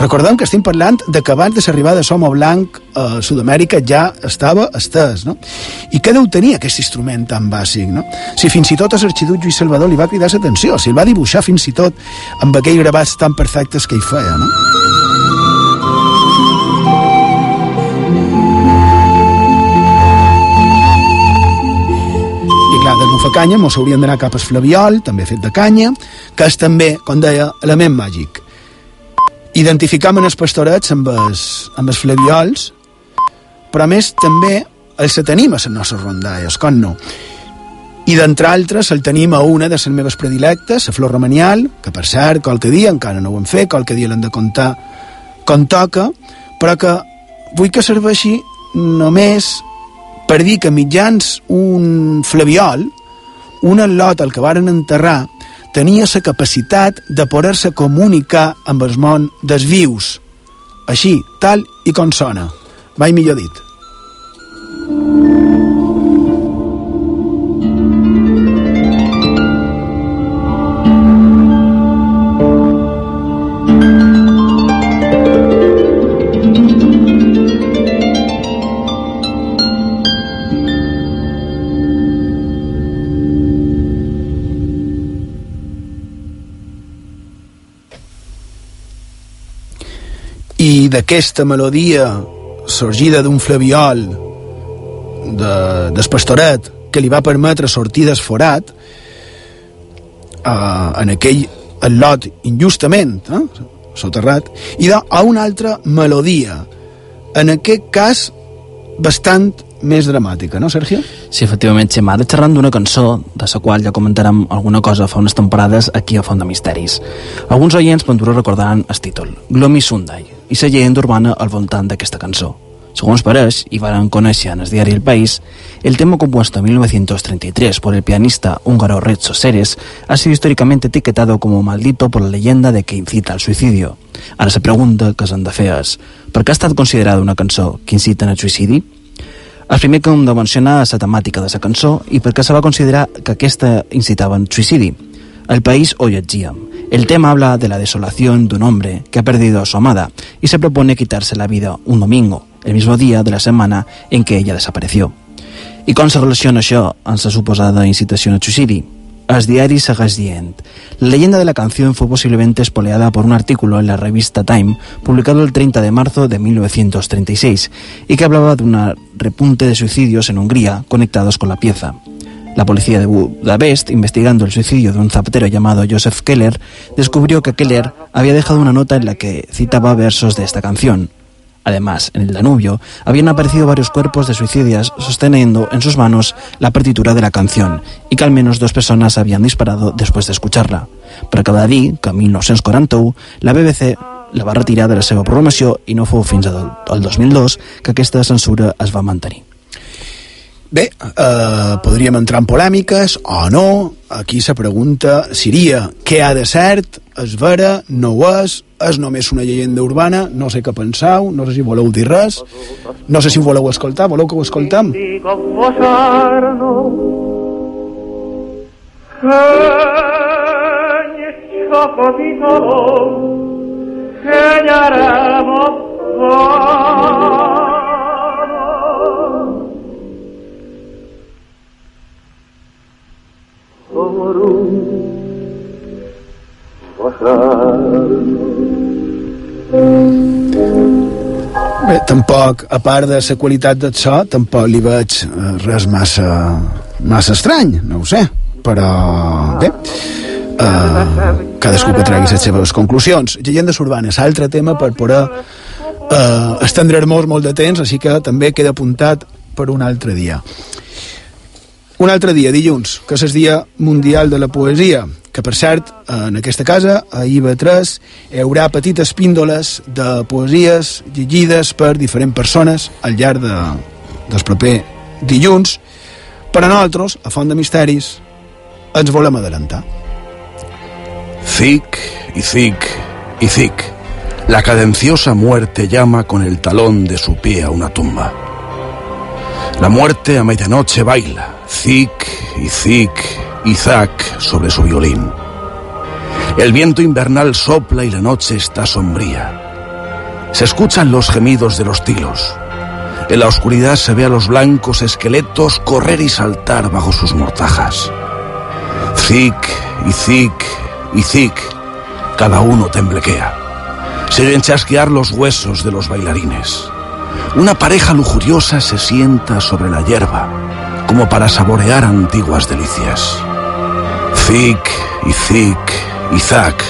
Recordem que estem parlant de que abans de l'arribada de Somo Blanc a Sud-amèrica ja estava estès, no? I què deu tenir aquest instrument tan bàsic, no? Si fins i tot a l'arxidut Lluís Salvador li va cridar l'atenció, si el va dibuixar fins i tot amb aquells gravats tan perfectes que hi feia, no? Clar, del bufacanya mos hauríem d'anar cap al flaviol, també fet de canya, que és també, com deia, element màgic identificam en els pastorets amb els, amb els flaviols, però a més també els tenim a les nostres rondalles, com no? I d'entre altres el tenim a una de les meves predilectes, la flor romanial, que per cert, qualque dia encara no ho hem fet, qualque dia l'hem de comptar com toca, però que vull que serveixi només per dir que mitjans un flaviol, un al·lot al que varen enterrar, tenia la capacitat de poder-se comunicar amb el món dels vius. Així, tal i com sona. Mai millor dit. D'aquesta melodia sorgida d'un flaviol de, del pastoret que li va permetre sortir d'esforat eh, en aquell lot injustament eh, soterrat i de, a una altra melodia en aquest cas bastant més dramàtica, no, Sergio? Sí, efectivament, Xema. Ara xerrant d'una cançó, de la qual ja comentarem alguna cosa fa unes temporades aquí a Font de Misteris. Alguns oients Ventura recordaran el títol, Gloomy Sunday, i la llegenda urbana al voltant d'aquesta cançó. Segons pareix, i van conèixer en el diari El País, el tema compuesto en 1933 por el pianista húngaro Rezzo Seres ha sido históricamente etiquetado como maldito por la leyenda de que incita al suicidio. Ara la pregunta que s'han de fer és, per què ha estat considerada una cançó que incita al suïcidi? El primer que hem de mencionar és la temàtica de la cançó i per què se va considerar que aquesta incitava al suïcidi. El país ho llegíem. El tema habla de la desolación de un hombre que ha perdido a su amada y se propone quitarse la vida un domingo, el mismo día de la semana en que ella desapareció. I com se relaciona això amb la suposada incitació al suïcidi? Els diaris segueix La leyenda de la canción fue posiblemente espoleada por un artículo en la revista Time publicado el 30 de marzo de 1936 y que hablaba de un repunte de suicidios en Hungría conectados con la pieza. La policía de Budapest, investigando el suicidio de un zapatero llamado Joseph Keller, descubrió que Keller había dejado una nota en la que citaba versos de esta canción. Además, en el Danubio habían aparecido varios cuerpos de suicidias sosteniendo en sus manos la partitura de la canción y que al menos dos personas habían disparado después de escucharla. Per acabar de dir que en 1941 la BBC la va retirar de la seva programació i no fou fins al 2002 que aquesta censura es va mantenir. Bé, eh, podríem entrar en polèmiques o no. Aquí la pregunta seria què ha de cert, és vera, no ho és, és només una llegenda urbana, no sé què penseu, no sé si voleu dir res, no sé si ho voleu escoltar, voleu que ho escoltem? Bé, tampoc, a part de la qualitat del so, tampoc li veig eh, res massa, massa estrany, no ho sé, però bé. uh, cadascú que tregui les seves conclusions. Llegendes urbanes, altre tema per poder uh, estendre-nos molt de temps, així que també queda apuntat per un altre dia. Un altre dia, dilluns, que és el Dia Mundial de la Poesia, que per cert, en aquesta casa, a IB3, hi haurà petites píndoles de poesies llegides per diferents persones al llarg de, del proper dilluns, però nosaltres, a Font de Misteris, ens volem adelantar. Zic y zic y zic. La cadenciosa muerte llama con el talón de su pie a una tumba. La muerte a medianoche baila, zic y zic y zac sobre su violín. El viento invernal sopla y la noche está sombría. Se escuchan los gemidos de los tilos. En la oscuridad se ve a los blancos esqueletos correr y saltar bajo sus mortajas. Zic y zic y zic, cada uno temblequea. Se oyen chasquear los huesos de los bailarines. Una pareja lujuriosa se sienta sobre la hierba, como para saborear antiguas delicias. Zic y zic y zac,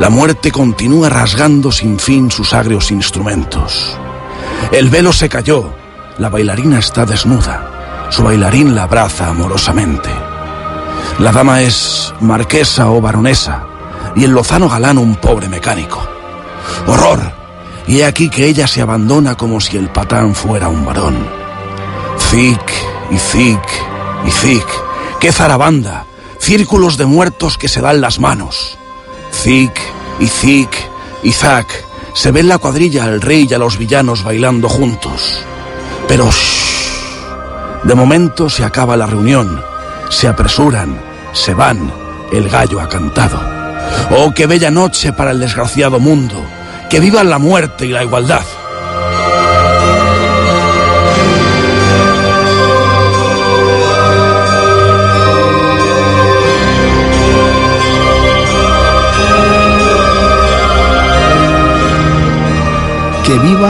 la muerte continúa rasgando sin fin sus agrios instrumentos. El velo se cayó, la bailarina está desnuda, su bailarín la abraza amorosamente. La dama es marquesa o baronesa, y el lozano galán un pobre mecánico. ¡Horror! Y he aquí que ella se abandona como si el patán fuera un varón. Zic y zic y zic. ¡Qué zarabanda! Círculos de muertos que se dan las manos. Zic y zic y zac. Se ve en la cuadrilla al rey y a los villanos bailando juntos. Pero shh, de momento se acaba la reunión. Se apresuran, se van. El gallo ha cantado. Oh, qué bella noche para el desgraciado mundo. Que vivan la muerte y la igualdad.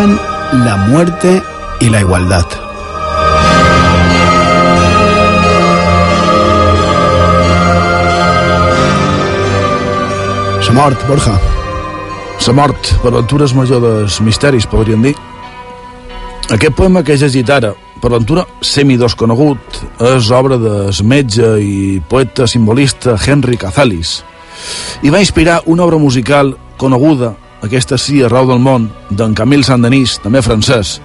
Vivan la muerte y la igualdad. La mort, Borja. La mort, per ventura és major dels misteris, podríem dir. Aquest poema que he llegit ara, per ventura semidesconegut, és obra del metge i poeta simbolista Henry Cazalis i va inspirar una obra musical coneguda, aquesta sí, arreu del món, d'en Camille Saint-Denis, també francès,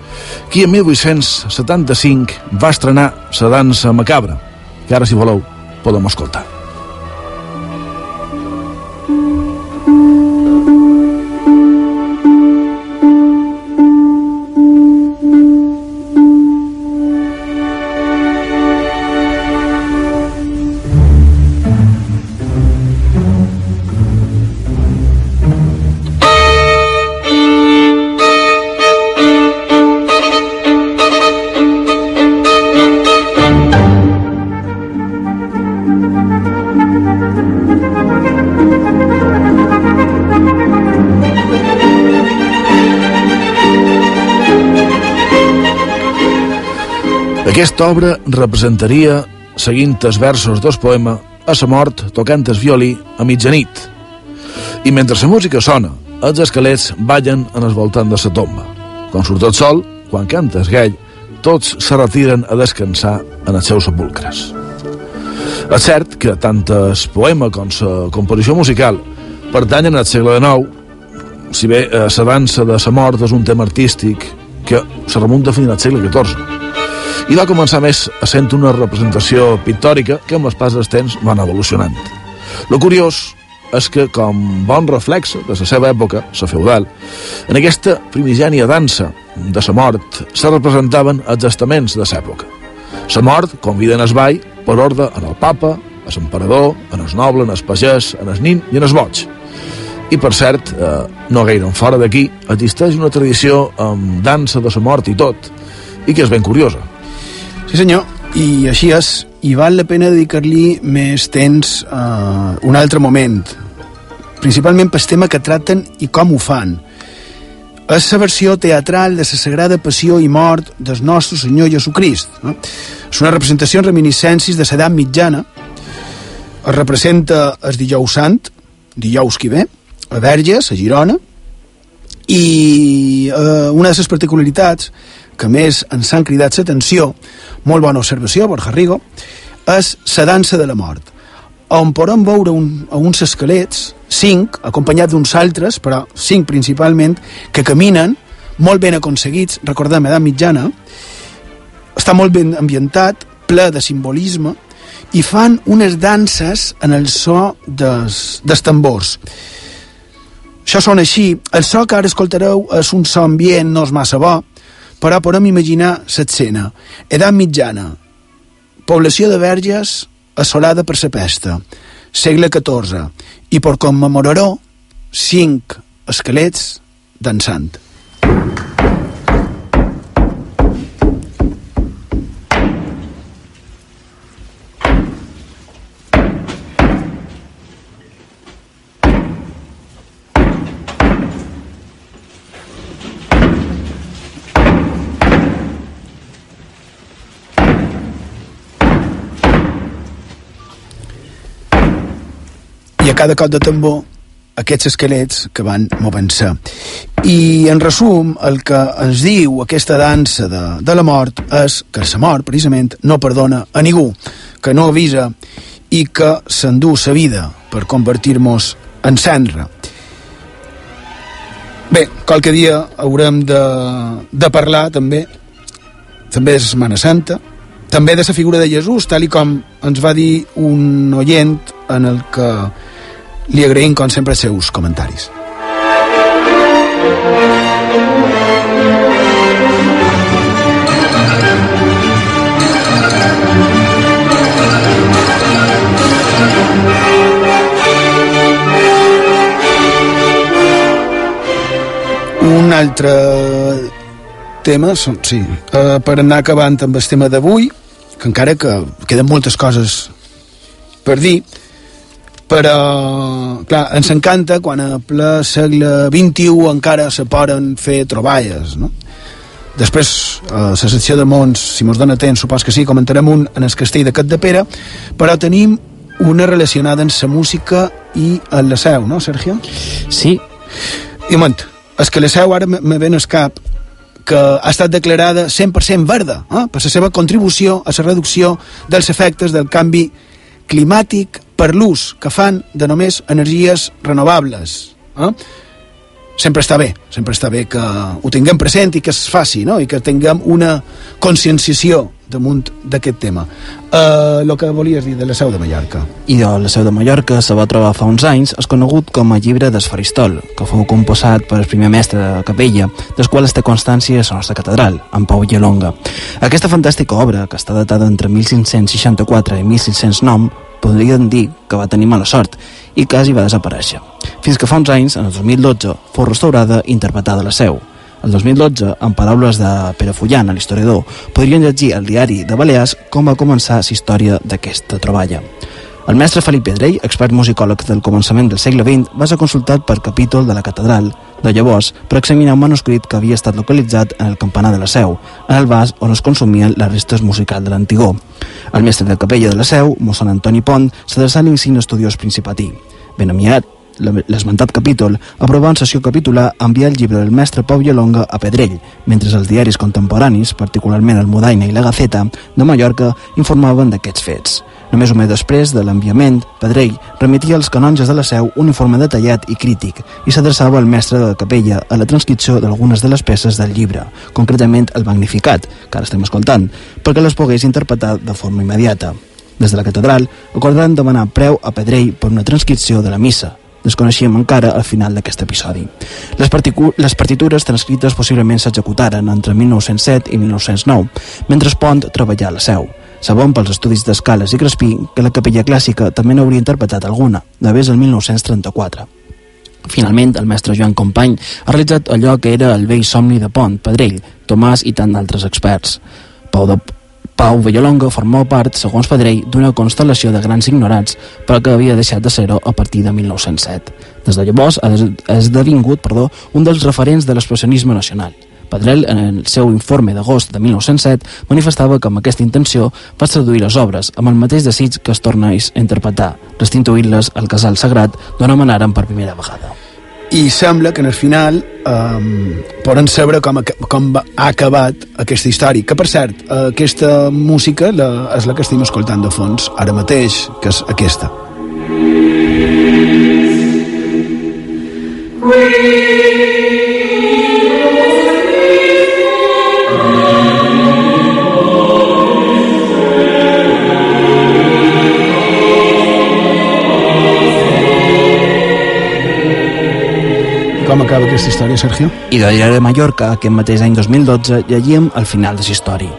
qui en 1875 va estrenar la dansa macabra, que ara, si voleu, podem escoltar. Aquesta obra representaria, seguint els versos del poema, a sa mort tocant el violí a mitjanit. I mentre la música sona, els esquelets ballen en el voltant de la tomba. Quan surt el sol, quan canta el gall, tots se retiren a descansar en els seus sepulcres. És cert que tant el poema com la composició musical pertanyen al segle XIX, si bé la dansa de la mort és un tema artístic que se remunta fins al segle XIV i va començar més sent una representació pictòrica que amb els pas dels temps van evolucionant. Lo curiós és que, com bon reflex de la seva època, la feudal, en aquesta primigènia dansa de la mort se representaven els estaments de l'època. La mort convida en el ball per ordre en el papa, a l'emperador, en el noble, en el pagès, en el nin i en el boig. I, per cert, eh, no gaire fora d'aquí, existeix una tradició amb dansa de la mort i tot, i que és ben curiosa. Sí senyor, i així és, i val la pena dedicar-li més temps a un altre moment, principalment pel tema que tracten i com ho fan. És la versió teatral de la Sagrada Passió i Mort del nostre Senyor Jesucrist. No? És una representació en reminiscències de l'edat mitjana, es representa el dijous sant, dijous que ve, a Verges, a Girona, i eh, una de les particularitats que més ens han cridat l'atenció, molt bona observació, Borja Rigo, és la dansa de la mort, on podem veure un, uns esquelets, cinc, acompanyats d'uns altres, però cinc principalment, que caminen, molt ben aconseguits, recordem, edat mitjana, està molt ben ambientat, ple de simbolisme, i fan unes danses en el so des, dels tambors. Això sona així. El so que ara escoltareu és un so ambient, no és massa bo, però podem imaginar l'escena. Edat mitjana, població de verges assolada per la pesta, segle XIV, i per commemorar-ho, cinc esquelets dansant. Cada cop de tambor aquests esquelets que van movent-se. I en resum, el que ens diu aquesta dansa de, de la mort és que la mort, precisament, no perdona a ningú, que no avisa i que s'endú sa vida per convertir-nos en cendra. Bé, qualque dia haurem de, de parlar també, també de Setmana Santa, també de la figura de Jesús, tal i com ens va dir un oient en el que li agraïm, com sempre, els seus comentaris. Un altre tema, sí, uh, per anar acabant amb el tema d'avui, que encara que queden moltes coses per dir, però clar, ens encanta quan a ple segle XXI encara se poden fer troballes no? després a la secció de Mons si mos dona temps, supos que sí, comentarem un en el castell de Cat de Pere però tenim una relacionada amb la música i amb la seu, no, Sergio? Sí. I un moment, és que la seu ara me ven el cap que ha estat declarada 100% verda eh? per la seva contribució a la reducció dels efectes del canvi climàtic per l'ús que fan de només energies renovables. Eh? Sempre està bé, sempre està bé que ho tinguem present i que es faci, no? i que tinguem una conscienciació damunt d'aquest tema. El uh, que volies dir de la Seu de Mallorca. I de la Seu de Mallorca se va trobar fa uns anys és conegut com a llibre d'Esfaristol, que fou composat per el primer mestre de capella, del qual té constància a la nostra catedral, en Pau Gelonga. Aquesta fantàstica obra, que està datada entre 1564 i 1609, podrien dir que va tenir mala sort i quasi va desaparèixer. Fins que fa uns anys, en el 2012, fou restaurada i interpretada a la seu. El 2012, en paraules de Pere Fullan, l'historiador, podrien llegir al diari de Balears com va començar la història d'aquesta troballa. El mestre Felip Pedrell, expert musicòleg del començament del segle XX, va ser consultat per capítol de la catedral de llavors per examinar un manuscrit que havia estat localitzat en el campanar de la Seu, en el vas on es consumien les restes musicals de l'antigó. El mestre de capella de la Seu, mossèn Antoni Pont, s'adreçà a l'insigne estudiós principatí. Ben aviat, l'esmentat capítol, aprovà en sessió capitular enviar el llibre del mestre Pau Gelonga a Pedrell, mentre els diaris contemporanis, particularment el Modaina i la Gaceta, de Mallorca, informaven d'aquests fets. Només un mes després de l'enviament, Pedrell remetia als canonges de la seu un informe detallat i crític i s'adreçava al mestre de la capella a la transcripció d'algunes de les peces del llibre, concretament el Magnificat, que ara estem escoltant, perquè les pogués interpretar de forma immediata. Des de la catedral acordaran demanar preu a Pedrell per una transcripció de la missa, desconeixíem encara al final d'aquest episodi. Les, les partitures transcrites possiblement s'executaren entre 1907 i 1909, mentre Pont treballava a la seu. Sabem pels estudis d'Escales i Crespí que la capella clàssica també n'hauria interpretat alguna, de vés el 1934. Finalment, el mestre Joan Company ha realitzat allò que era el vell somni de Pont, Pedrell, Tomàs i tant d'altres experts. Pau de, Pau Vallolonga formava part, segons Pedrell, d'una constel·lació de grans ignorats, però que havia deixat de ser-ho a partir de 1907. Des de llavors ha esdevingut perdó, un dels referents de l'expressionisme nacional. Pedrell, en el seu informe d'agost de 1907, manifestava que amb aquesta intenció va seduir les obres amb el mateix desig que es tornés a interpretar, restituint-les al casal sagrat d'on emanaren per primera vegada i sembla que en el final um, poden saber com, com ha acabat aquesta història que per cert, aquesta música la, és la que estem escoltant de fons ara mateix, que és aquesta. We Com acaba aquesta història, Sergio? I de diari de Mallorca, aquest mateix any 2012, llegíem al final de la història.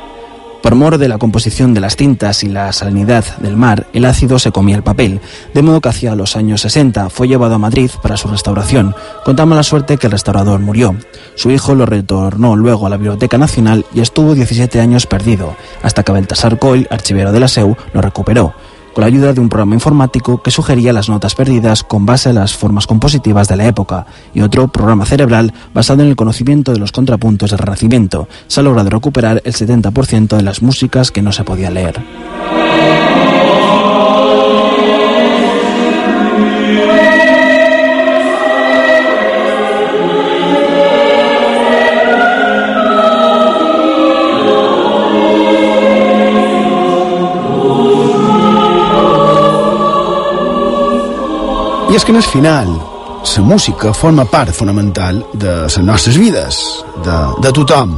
Por mor de la composición de las tintas y la salinidad del mar, el ácido se comía el papel, de modo que hacia los años 60 fue llevado a Madrid para su restauración, con tan mala suerte que el restaurador murió. Su hijo lo retornó luego a la Biblioteca Nacional y estuvo 17 años perdido, hasta que Baltasar Coll, archivero de la SEU, lo recuperó con la ayuda de un programa informático que sugería las notas perdidas con base en las formas compositivas de la época y otro programa cerebral basado en el conocimiento de los contrapuntos del Renacimiento. Se ha logrado recuperar el 70% de las músicas que no se podía leer. I és que en el final la música forma part fonamental de les nostres vides, de, de tothom.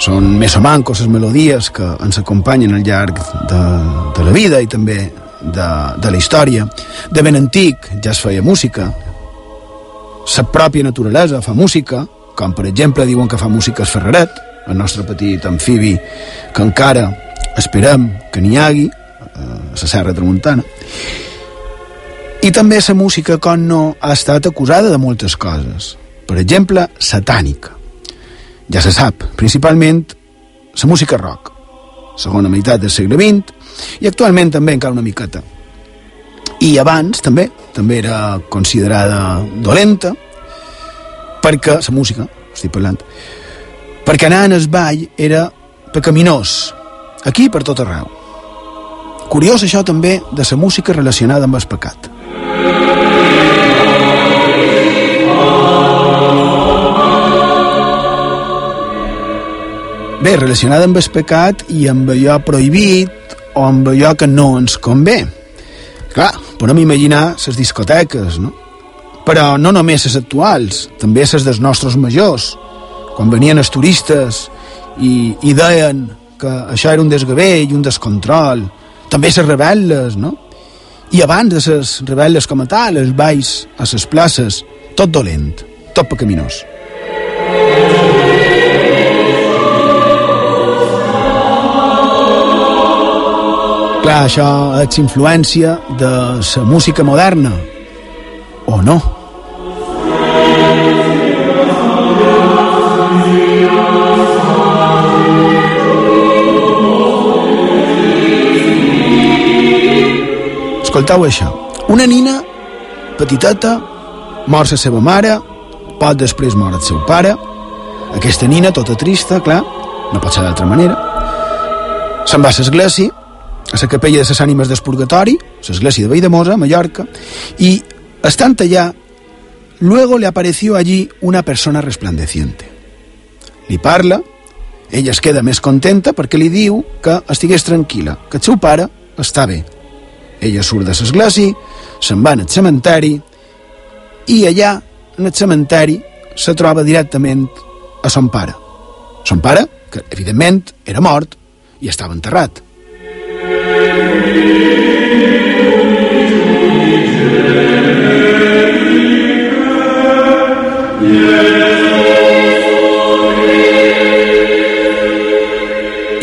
Són més o mancos les melodies que ens acompanyen al llarg de, de la vida i també de, de la història. De ben antic ja es feia música. La pròpia naturalesa fa música, com per exemple diuen que fa música el Ferreret, el nostre petit amfibi que encara esperem que n'hi hagi a la Serra Tramuntana. I també la música, com no, ha estat acusada de moltes coses. Per exemple, satànica. Ja se sap, principalment la música rock, segona meitat del segle XX, i actualment també encara una miqueta. I abans també, també era considerada dolenta, perquè la música, estic parlant, perquè anar en el ball era pecaminós, aquí per tot arreu. Curiós això també de la música relacionada amb el pecat. Bé, relacionada amb el pecat i amb allò prohibit o amb allò que no ens convé. Clar, podem imaginar les discoteques, no? Però no només les actuals, també les dels nostres majors, quan venien els turistes i, i deien que això era un desgavell, un descontrol, també les rebel·les, no? I abans de les rebel·les com a tal, els balls a les places, tot dolent, tot pecaminós. Clar, això és influència de la música moderna, o no? Escoltau això. Una nina petiteta mor la seva mare, poc després mor el seu pare. Aquesta nina, tota trista, clar, no pot ser d'altra manera. Se'n va a l'església a la capella de les ànimes del purgatori, l'església de Valldemosa, Mallorca, y estando allá, luego le apareció allí una persona resplandeciente. Li parla, ella es queda més contenta perquè li diu que estigués tranquil·la, que el seu pare està bé. Ella surt de l'església, se'n va al cementeri i allà, en el cementeri, se troba directament a son pare. Son pare, que evidentment era mort i estava enterrat.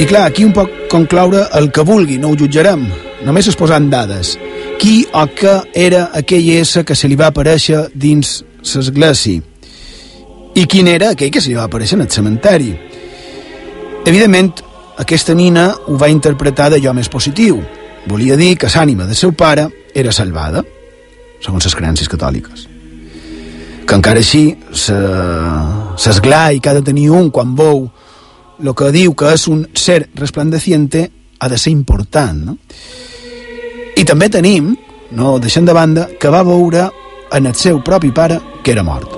Clar, aquí un poc concloure el que vulgui, no ho jutjarem. Només es posen dades. Qui o què era aquell ésser que se li va aparèixer dins l'església? I quin era aquell que se li va aparèixer en el cementeri? Evidentment, aquesta nina ho va interpretar d'allò més positiu. Volia dir que l'ànima del seu pare era salvada, segons les creences catòliques. que encara així s'esglai que ha de tenir un quan veu el que diu que és un ser resplandeciente ha de ser important no? i també tenim no deixem de banda que va veure en el seu propi pare que era mort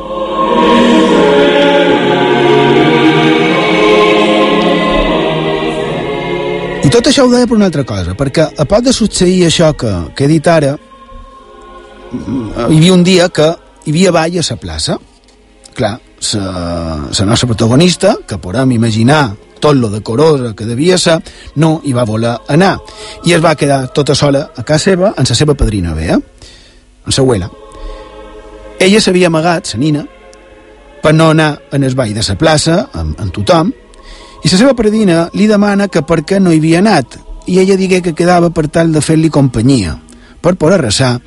i tot això ho deia per una altra cosa perquè a pot de succeir això que, que he dit ara hi havia un dia que hi havia ball a la plaça. Clar, la nostra protagonista, que podem imaginar tot lo decorosa que devia ser, no hi va voler anar. I es va quedar tota sola a casa seva, amb la seva padrina Bea, amb la abuela. Ella s'havia amagat, la nina, per no anar en el ball de la plaça, amb, amb tothom, i la seva padrina li demana que per què no hi havia anat, i ella digué que quedava per tal de fer-li companyia, per poder resar,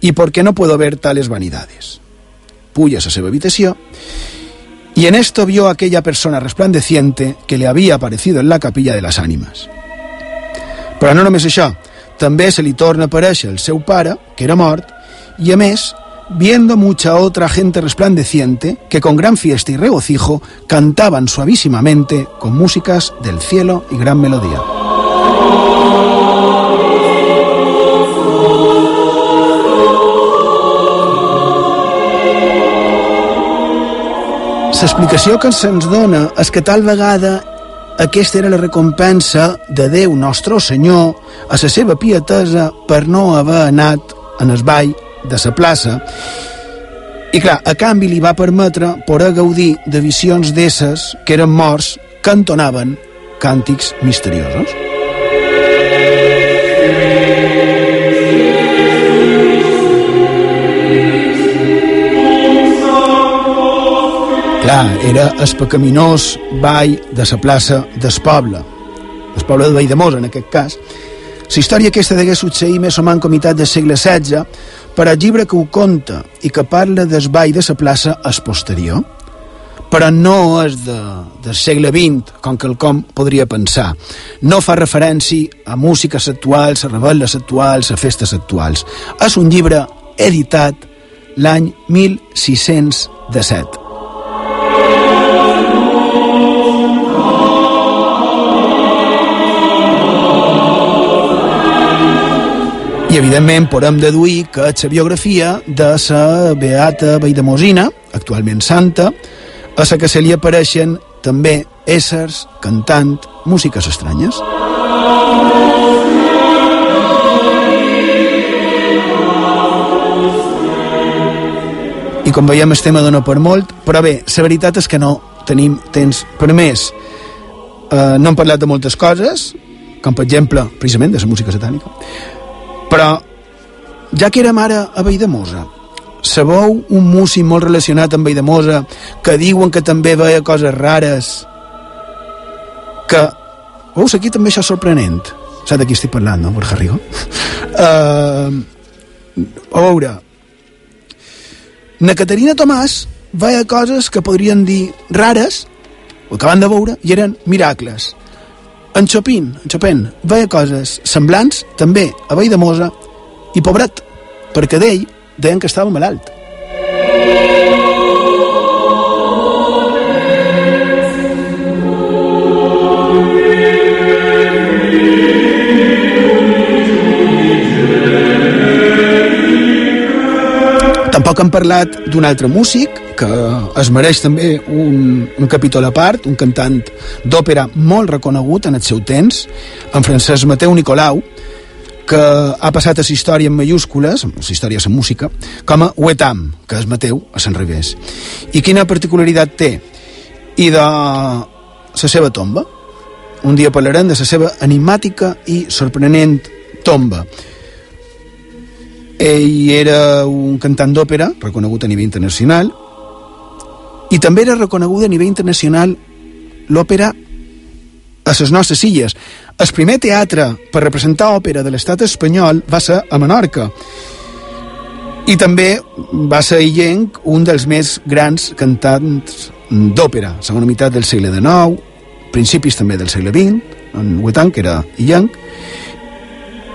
i perquè no puedo ver tales vanidades puya a la seva habitació y en esto vio aquella persona resplandeciente que le había aparecido en la capilla de las ánimas. Però no només això, també se li torna a aparèixer el seu pare, que era mort, i a més, viendo mucha otra gente resplandeciente que con gran fiesta y regocijo cantaban suavísimamente con músicas del cielo y gran melodía. L'explicació que se'ns dona és que tal vegada aquesta era la recompensa de Déu nostre Senyor a la seva pietesa per no haver anat en el ball de la plaça i clar, a canvi li va permetre poder gaudir de visions d'éssers que eren morts que entonaven càntics misteriosos. Clar, era el pecaminós ball de la plaça del poble, el poble de Valldemosa, en aquest cas. La història aquesta degué succeir més o menys comitat del segle XVI, però el llibre que ho conta i que parla del ball de la plaça és posterior, però no és de, del segle XX, com que el com podria pensar. No fa referència a músiques actuals, a rebel·les actuals, a festes actuals. És un llibre editat l'any 1617. Evidentment, podem deduir que la biografia de la Beata Valldemossina, actualment santa, a la que se li apareixen també éssers cantant músiques estranyes. I com veiem el tema dona per molt, però bé, la veritat és que no tenim temps per més. Eh, no hem parlat de moltes coses, com per exemple, precisament, de la música satànica, però, ja que érem ara a Valldemosa, sabeu un músic molt relacionat amb Valldemosa que diuen que també veia coses rares que... Veus, aquí també això és sorprenent. Saps de qui estic parlant, no, Borja Rigo? uh, a veure, na Caterina Tomàs veia coses que podrien dir rares, o que van de veure, i eren miracles. En Chopin, en Chopin veia coses semblants també a Valldemosa i pobret, perquè d'ell deien que estava malalt. Tampoc hem parlat d'un altre músic que es mereix també un, un capítol a part, un cantant d'òpera molt reconegut en el seu temps, en francès Mateu Nicolau, que ha passat a la història en mayúscules, la història de la música, com a Wetam, que és Mateu a Sant Revés. I quina particularitat té? I de la seva tomba. Un dia parlarem de la seva enigmàtica i sorprenent tomba. Ell era un cantant d'òpera, reconegut a nivell internacional, i també era reconeguda a nivell internacional l'òpera a les nostres illes. El primer teatre per representar òpera de l'estat espanyol va ser a Menorca. I també va ser illenc un dels més grans cantants d'òpera, segona meitat del segle XIX, principis també del segle XX, en Huetan, que era illenc,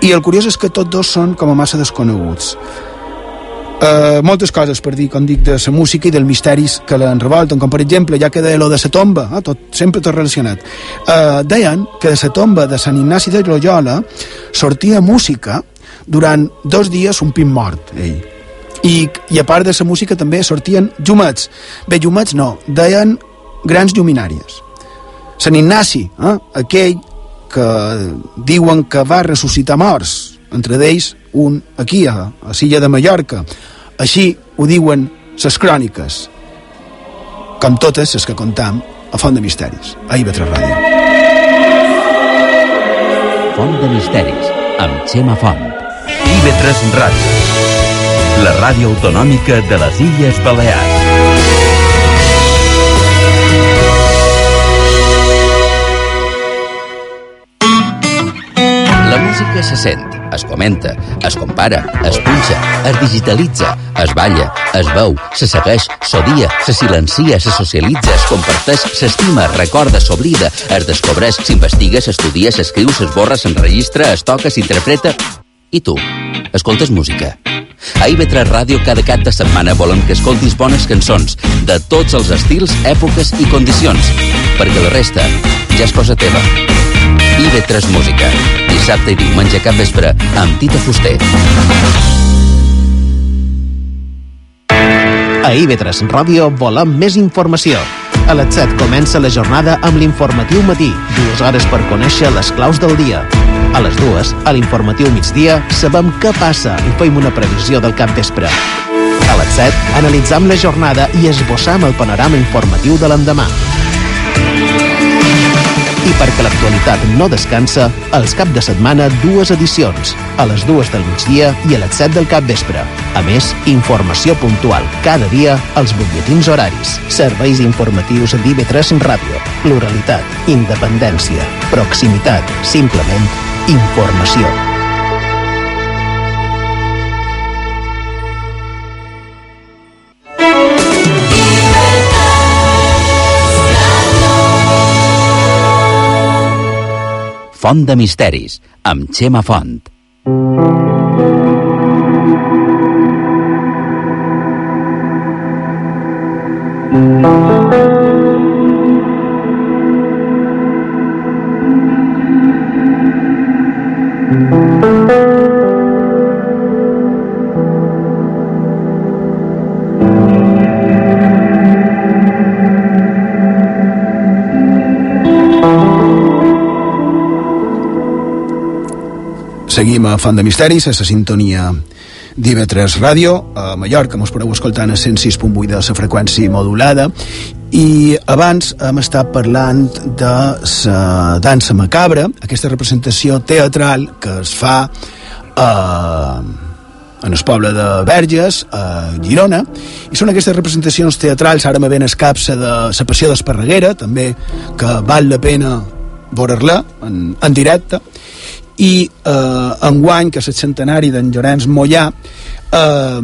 i el curiós és que tots dos són com a massa desconeguts. Uh, moltes coses per dir, com dic, de la música i dels misteris que l'enrevolten, com per exemple, ja que deia lo de la tomba, eh, tot, sempre tot relacionat. Uh, deien que de la tomba de Sant Ignasi de Loyola sortia música durant dos dies un pin mort, ell. I, I a part de la música també sortien llumets. Bé, llumets no, deien grans lluminàries. Sant Ignasi, eh, aquell que diuen que va ressuscitar morts, entre d'ells un aquí, a, a Silla de Mallorca. Així ho diuen les cròniques, com totes les que contam a Font de Misteris, a IB3 Ràdio. Font de Misteris, amb Xema Font. IB3 Ràdio, la ràdio autonòmica de les Illes Balears. La música se sent, es comenta, es compara, es punxa, es digitalitza, es balla, es veu, se segueix, s'odia, se silencia, se socialitza, es comparteix, s'estima, es recorda, s'oblida, es descobreix, s'investiga, s'estudia, s'escriu, s'esborra, s'enregistra, es toca, s'interpreta... I tu? Escoltes música? A IB3 Ràdio cada cap de setmana volem que escoltis bones cançons de tots els estils, èpoques i condicions, perquè la resta ja és cosa teva. IB3 Música. Dissabte i diumenge cap vespre amb Tita Fuster. A IB3 Ràdio volem més informació. A les 7 comença la jornada amb l'informatiu matí, dues hores per conèixer les claus del dia. A les dues, a l'informatiu migdia, sabem què passa i fem una previsió del cap vespre. A les 7, analitzam la jornada i esbossam el panorama informatiu de l'endemà. I perquè l'actualitat no descansa, els cap de setmana dues edicions, a les dues del migdia i a les 7 del cap vespre. A més, informació puntual cada dia als butlletins horaris, serveis informatius d'IV3 Ràdio, pluralitat, independència, proximitat, simplement informació. Font de Misteris, amb Xema Font. Seguim a Font de Misteris, a la sintonia d'IV3 Ràdio, a Mallorca, mos podeu escoltar a 106.8 de la freqüència modulada, i abans hem estat parlant de la dansa macabra, aquesta representació teatral que es fa a, en el poble de Verges, a Girona, i són aquestes representacions teatrals, ara me ven escapsa de la passió d'Esparreguera, també, que val la pena veure-la en, en directe, i eh, enguany, que és el centenari d'en Llorenç Mollà, eh,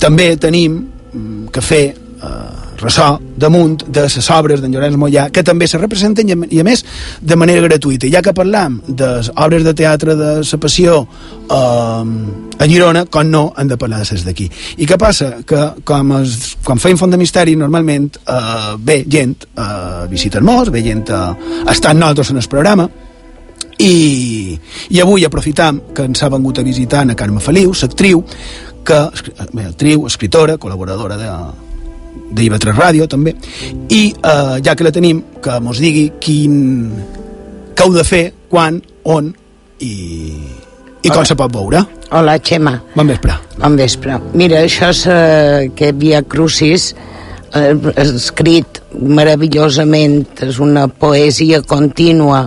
també tenim mm, que fer eh, ressò damunt de les obres d'en Llorenç Mollà, que també se representen i a, més de manera gratuïta. Ja que parlam de les obres de teatre de la passió eh, a Girona, com no, han de parlar de les d'aquí. I què passa? Que com es, quan feim Font de Misteri, normalment eh, ve gent a visitar-nos, ve gent a, a estar nosaltres en el programa, i, i avui aprofitam que ens ha vengut a visitar a Carme Feliu, l'actriu que, bé, actriu, escritora, col·laboradora de, d'IV3 Ràdio també i eh, ja que la tenim que mos digui quin que heu de fer, quan, on i, i com se pot veure Hola, Xema. Bon vespre. Bon vespre. Mira, això és eh, que Via Crucis eh, escrit meravellosament, és una poesia contínua,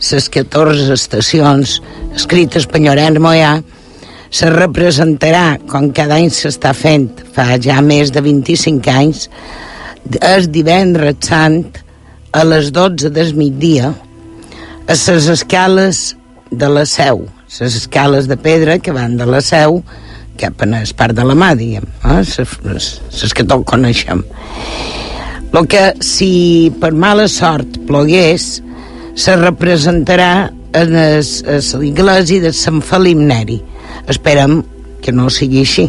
les 14 estacions escrites per Llorenç Moyà, se representarà, com cada any s'està fent, fa ja més de 25 anys, el divendres sant a les 12 del migdia a les escales de la Seu, les escales de pedra que van de la Seu cap a el part de la mà, diguem, eh? les que tots coneixem. El que, si per mala sort plogués, se representarà en l'església de Sant Felip Neri. Esperem que no sigui així.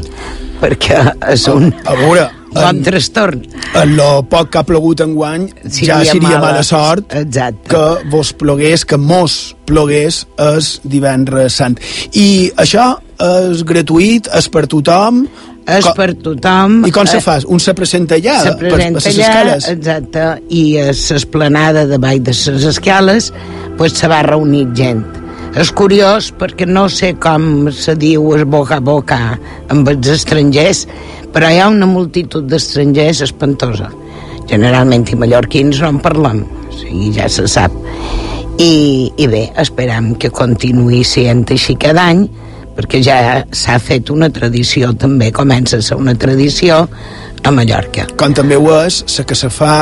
perquè és un a veure, bon trastorn. En lo poc que ha plogut enguany ja Seria seria mala. mala sort Exacte. que vos plogués, que mos plogués és divendres sant. I això és gratuït, és per tothom, És Co- per tothom. I com se Eh, fa? Un se presenta allà, se per, per presenta les allà, escales? exacte, i a l'esplanada davall de les escales pues, se va reunir gent. És curiós perquè no sé com se diu es boca a boca amb els estrangers, però hi ha una multitud d'estrangers espantosa. Generalment i mallorquins no en parlem, o sigui, ja se sap. I, i bé, esperam que continuï sent així cada any, perquè ja s'ha fet una tradició també, comença a ser una tradició a Mallorca. Com també ho és la que se fa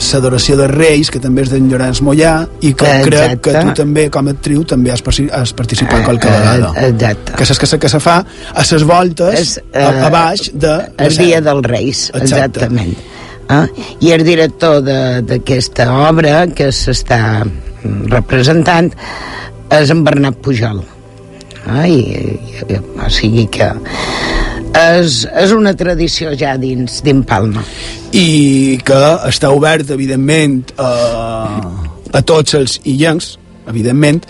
l'adoració de Reis, que també és d'en Llorenç Mollà, i que Exacte. crec que tu també, com a actriu, també has, has participat qualque Eh, vegada. Exacte. Que saps que que se fa a les voltes, És, a, eh, a baix de... El dia dels Reis, Exacte. exactament. Ah? I el director d'aquesta obra que s'està mm, representant és en Bernat Pujol. Ah, i, i, o sigui que és, és una tradició ja dins d'Impalma. i que està obert, evidentment, a, a tots els illencs, evidentment,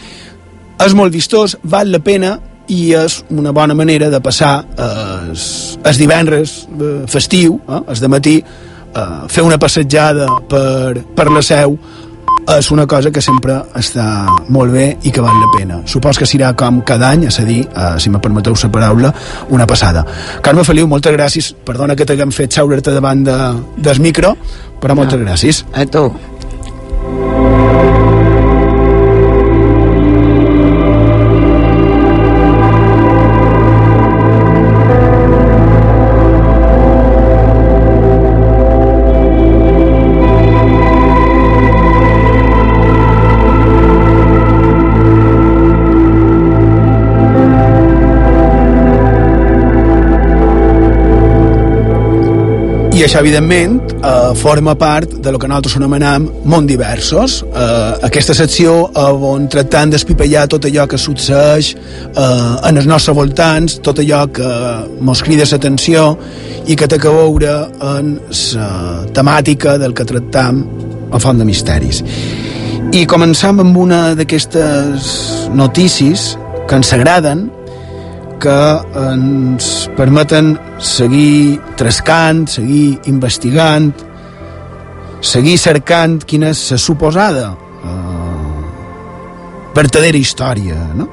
és molt vistós, val la pena i és una bona manera de passar els, els divendres eh, festiu, eh, els de matí, eh, fer una passejada per, per la seu és una cosa que sempre està molt bé i que val la pena. Supos que serà com cada any, és a dir, eh, si me permeteu la paraula, una passada. Carme Feliu, moltes gràcies. Perdona que t'haguem fet seure-te davant de, del micro, però moltes No. gràcies. A tu. I això, evidentment, eh, forma part de lo que nosaltres anomenem món diversos. Eh, aquesta secció eh, on tractant d'espipellar tot allò que succeeix eh, en els nostres voltants, tot allò que mos crida l'atenció i que té a veure en la temàtica del que tractam a Font de Misteris. I començam amb una d'aquestes notícies que ens agraden, que ens permeten seguir trascant, seguir investigant, seguir cercant quina és la suposada eh, vertadera història, no?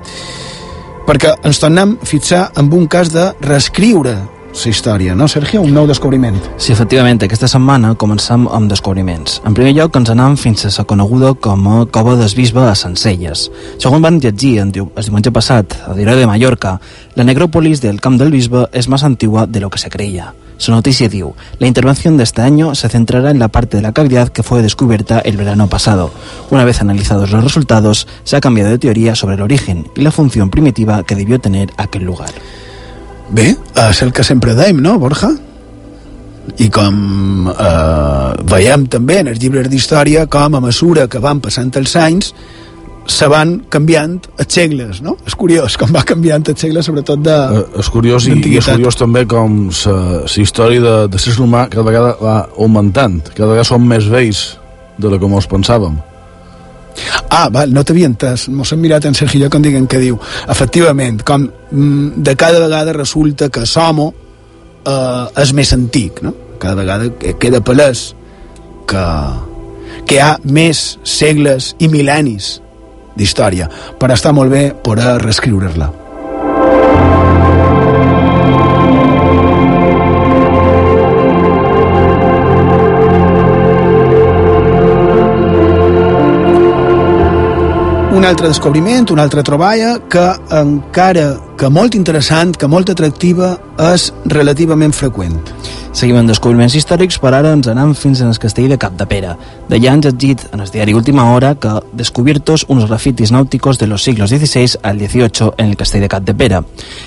Perquè ens tornem a fixar en un cas de reescriure la història, no, Sergio? Un nou descobriment. Sí, efectivament, aquesta setmana començam amb descobriments. En primer lloc, ens anem fins a la coneguda com a Cova del Bisbe a Sencelles. Segons van llegir el diumenge passat a Diario de Mallorca, la necrópolis del Camp del Bisbe es más antigua de lo que se creía. Su noticia diu, la intervención de este año se centrará en la parte de la cavidad que fue descubierta el verano pasado. Una vez analizados los resultados, se ha cambiado de teoría sobre el origen y la función primitiva que debió tener aquel lugar. Bé, és el que sempre dèiem, no, Borja? I com eh, veiem també en els llibres d'història com a mesura que van passant els anys se van canviant els segles, no? És curiós com va canviant els segles, sobretot de... Eh, és curiós i, i és curiós també com la història de, de ser humà cada vegada va augmentant, cada vegada som més vells de lo que mos pensàvem. Ah, val, no t'havia entès. Mos hem mirat en Sergio com diguen que diu. Efectivament, com mm, de cada vegada resulta que Somo eh, és més antic, no? Cada vegada que- queda palès que, que hi ha més segles i mil·lennis d'història, però està molt bé poder reescriure-la. Un altre descobriment, una altra troballa que encara que molt interessant, que molt atractiva, és relativament freqüent. Seguim en descobriments històrics, però ara ens anem fins el castell de Capdepera. D'allà ens dit en el diari Última Hora que descubiertos unos grafitis náuticos de los siglos XVI al XVIII en el castell de Capdepera.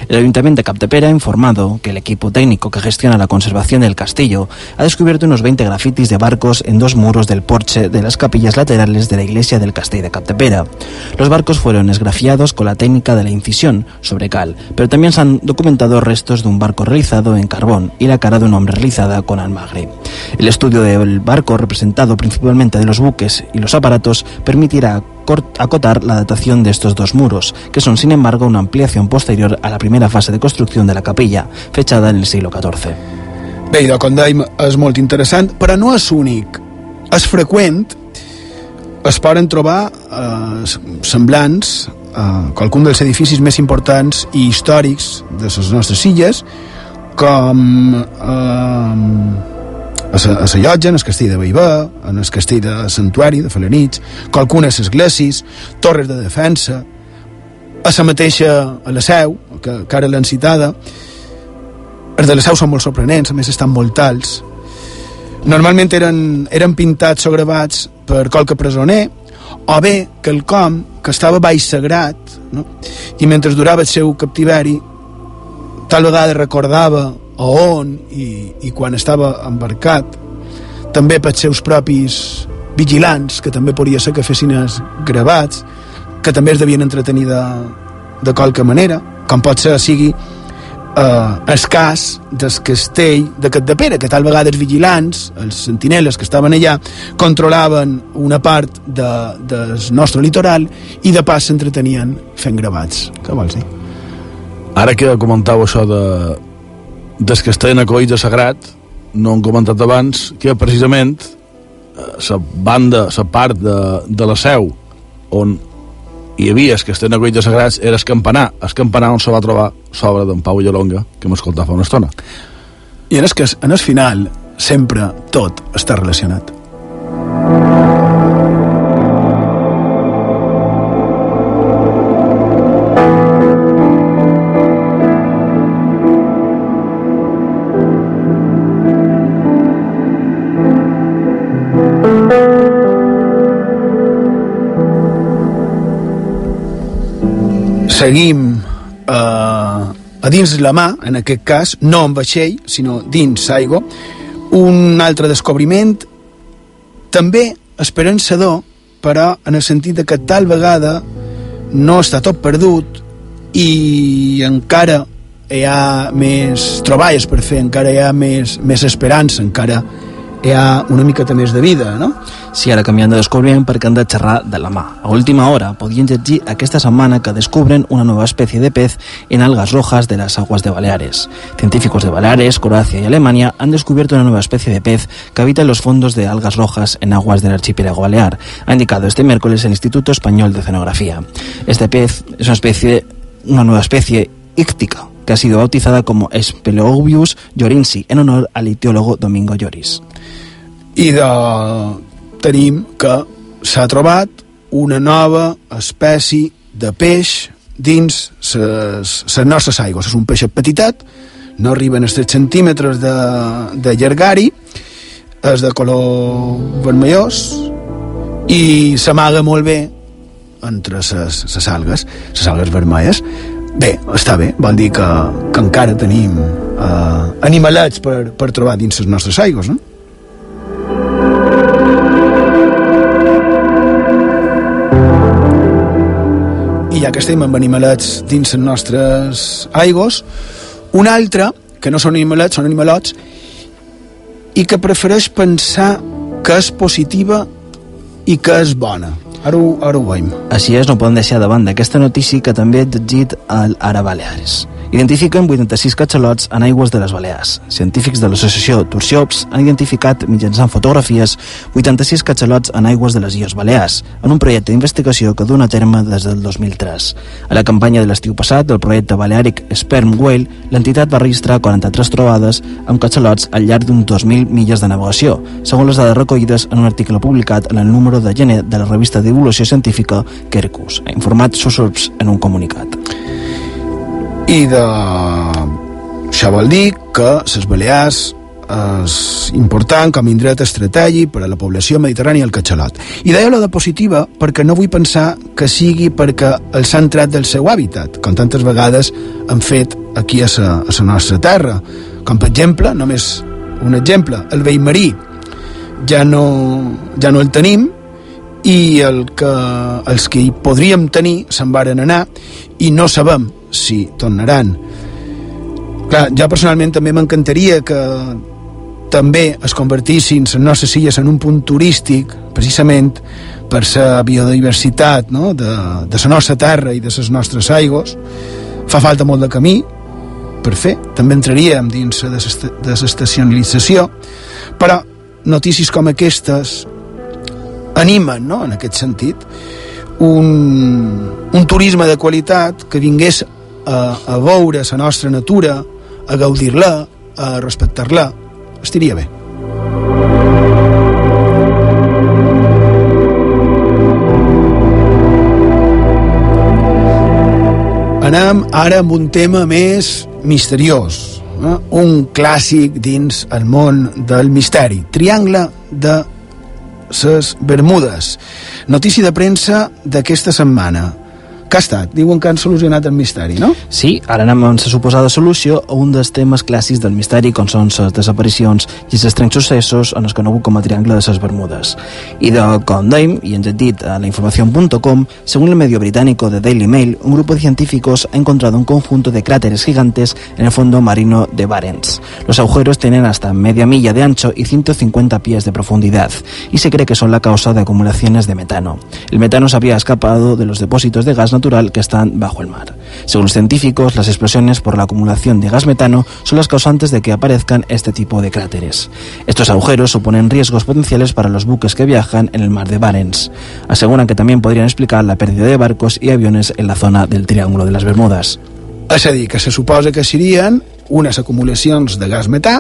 El Ayuntamiento de Capdepera ha informado que el equipo técnico que gestiona la conservación del castillo ha descubierto unos 20 grafitis de barcos en dos muros del porche de las capillas laterales de la iglesia del castell de Capdepera. Los barcos fueron esgrafiados con la técnica de la incisión sobre cal, pero también se han documentado restos de un barco realizado en carbón y la cara de un hombre realizada con almagre. El estudio del barco, representado principalmente de los buques y los aparatos, permitirá acotar la datación de estos dos muros, que son sin embargo una ampliación posterior a la primera fase de construcción de la capilla, fechada en el siglo XIV. Bé, idò, com dèiem, és molt interessant, però no és únic. És freqüent, es poden trobar eh, semblants a qualcun dels edificis més importants i històrics de les nostres illes, com eh, a la llotja, en el castell de Baibà, en el castell de Santuari, de Falanits, qualcunes esglésies, torres de defensa, a la mateixa, a la seu, que, que ara l'han citada, els de la seu són molt sorprenents, a més estan molt alts. Normalment eren, eren pintats o gravats per qualque presoner, o bé que el com, que estava baix sagrat, no? i mentre durava el seu captiveri, tal vegada recordava a on i, i quan estava embarcat, també pels seus propis vigilants, que també podria ser que fessin els gravats, que també es devien entretenir de, de qualque manera, com pot ser sigui eh, el cas del castell de Capdepera, que tal vegada els vigilants, els sentineles que estaven allà, controlaven una part de, del nostre litoral i de pas s'entretenien fent gravats. Què vols dir? Ara que comentau això de, des que estan acollits a Sagrat, no han comentat abans que precisament la banda, la part de, de la seu on hi havia el que estan acollits a Sagrats era el campanar, el campanar on se va trobar l'obra d'en Pau Llolonga, que m'escoltava fa una estona. I en el, que, en el final sempre tot està relacionat. Seguim eh, a dins la mà, en aquest cas, no en vaixell, sinó dins l'aigua, un altre descobriment també esperançador, però en el sentit de que tal vegada no està tot perdut i encara hi ha més troballes per fer, encara hi ha més, més esperança, encara hi ha una miqueta més de vida, no? Sí, ara canviant de descobriment perquè han de xerrar de la mà. A última hora podien llegir aquesta setmana que descubren una nova espècie de pez en algas rojas de las aguas de Baleares. Científicos de Baleares, Croacia y Alemania han descubierto una nueva especie de pez que habita en los fondos de algas rojas en aguas del archipiélago balear, ha indicado este miércoles el Instituto Español de Oceanografía. Este pez es una especie, una nueva especie íctica que ha sido bautizada como Speleobius llorinsi en honor al itiólogo Domingo Lloris. I de... tenim que s'ha trobat una nova espècie de peix dins les nostres aigües. És un peixet petitet, no arriben als 3 centímetres de, de llargari, és de color vermellós i s'amaga molt bé entre les algues, les algues vermelles. Bé, està bé, vol dir que, que encara tenim eh, animalets per, per trobar dins les nostres aigües, no? I ja que estem amb animalets dins les nostres aigües, un altre, que no són animalets, són animalots, i que prefereix pensar que és positiva i que és bona. Ho veiem. Així és, no podem deixar davant d'aquesta notícia que també ha llegit al Ara Baleares. Identifiquen 86 catxalots en aigües de les Balears. Científics de l'associació Turciops han identificat mitjançant fotografies 86 catxalots en aigües de les Illes Balears, en un projecte d'investigació que dona a terme des del 2003. A la campanya de l'estiu passat del projecte Balearic Sperm Whale, l'entitat va registrar 43 trobades amb catxalots al llarg d'uns 2.000 milles de navegació, segons les dades recollides en un article publicat en el número de gener de la revista de divulgació científica Quercus, ha informat Susurps en un comunicat i de... això vol dir que les Balears és important com a indret estratègic per a la població mediterrània al catxalot. I deia lo de positiva perquè no vull pensar que sigui perquè els han tret del seu hàbitat, com tantes vegades han fet aquí a la, a la nostra terra. Com per exemple, només un exemple, el vell marí ja no, ja no el tenim i el que, els que hi podríem tenir se'n varen anar i no sabem si tornaran. Clar, jo personalment també m'encantaria que també es convertissin les nostres illes en un punt turístic, precisament per la biodiversitat no? de, de la nostra terra i de les nostres aigües. Fa falta molt de camí per fer. També entraríem dins la desestacionalització, però notícies com aquestes animen, no?, en aquest sentit, un, un turisme de qualitat que vingués a, a veure la nostra natura, a gaudir-la, a respectar-la. Estiria bé. Anem ara amb un tema més misteriós, eh? un clàssic dins el món del misteri. Triangle de ses Bermudes. Notícia de premsa d'aquesta setmana. Que ha estat? Diuen que han solucionat el misteri, no? Sí, ara anem amb la suposada solució a un dels temes clàssics del misteri, com són les desaparicions i els estranys successos en els conegut com a Triangle de les Bermudes. I de com dèiem, i ens ha dit a la información.com, según el medio británico de Daily Mail, un grupo de científicos ha encontrado un conjunto de cráteres gigantes en el fondo marino de Barents. Los agujeros tienen hasta media milla de ancho y 150 pies de profundidad, y se cree que son la causa de acumulaciones de metano. El metano se había escapado de los depósitos de gas que están bajo el mar. Según los científicos, las explosiones por la acumulación de gas metano son las causantes de que aparezcan este tipo de cráteres. Estos agujeros suponen riesgos potenciales para los buques que viajan en el mar de Barents. Aseguran que también podrían explicar la pérdida de barcos y aviones en la zona del Triángulo de las Bermudas. És a dir, que se suposa que serien unes acumulacions de gas metà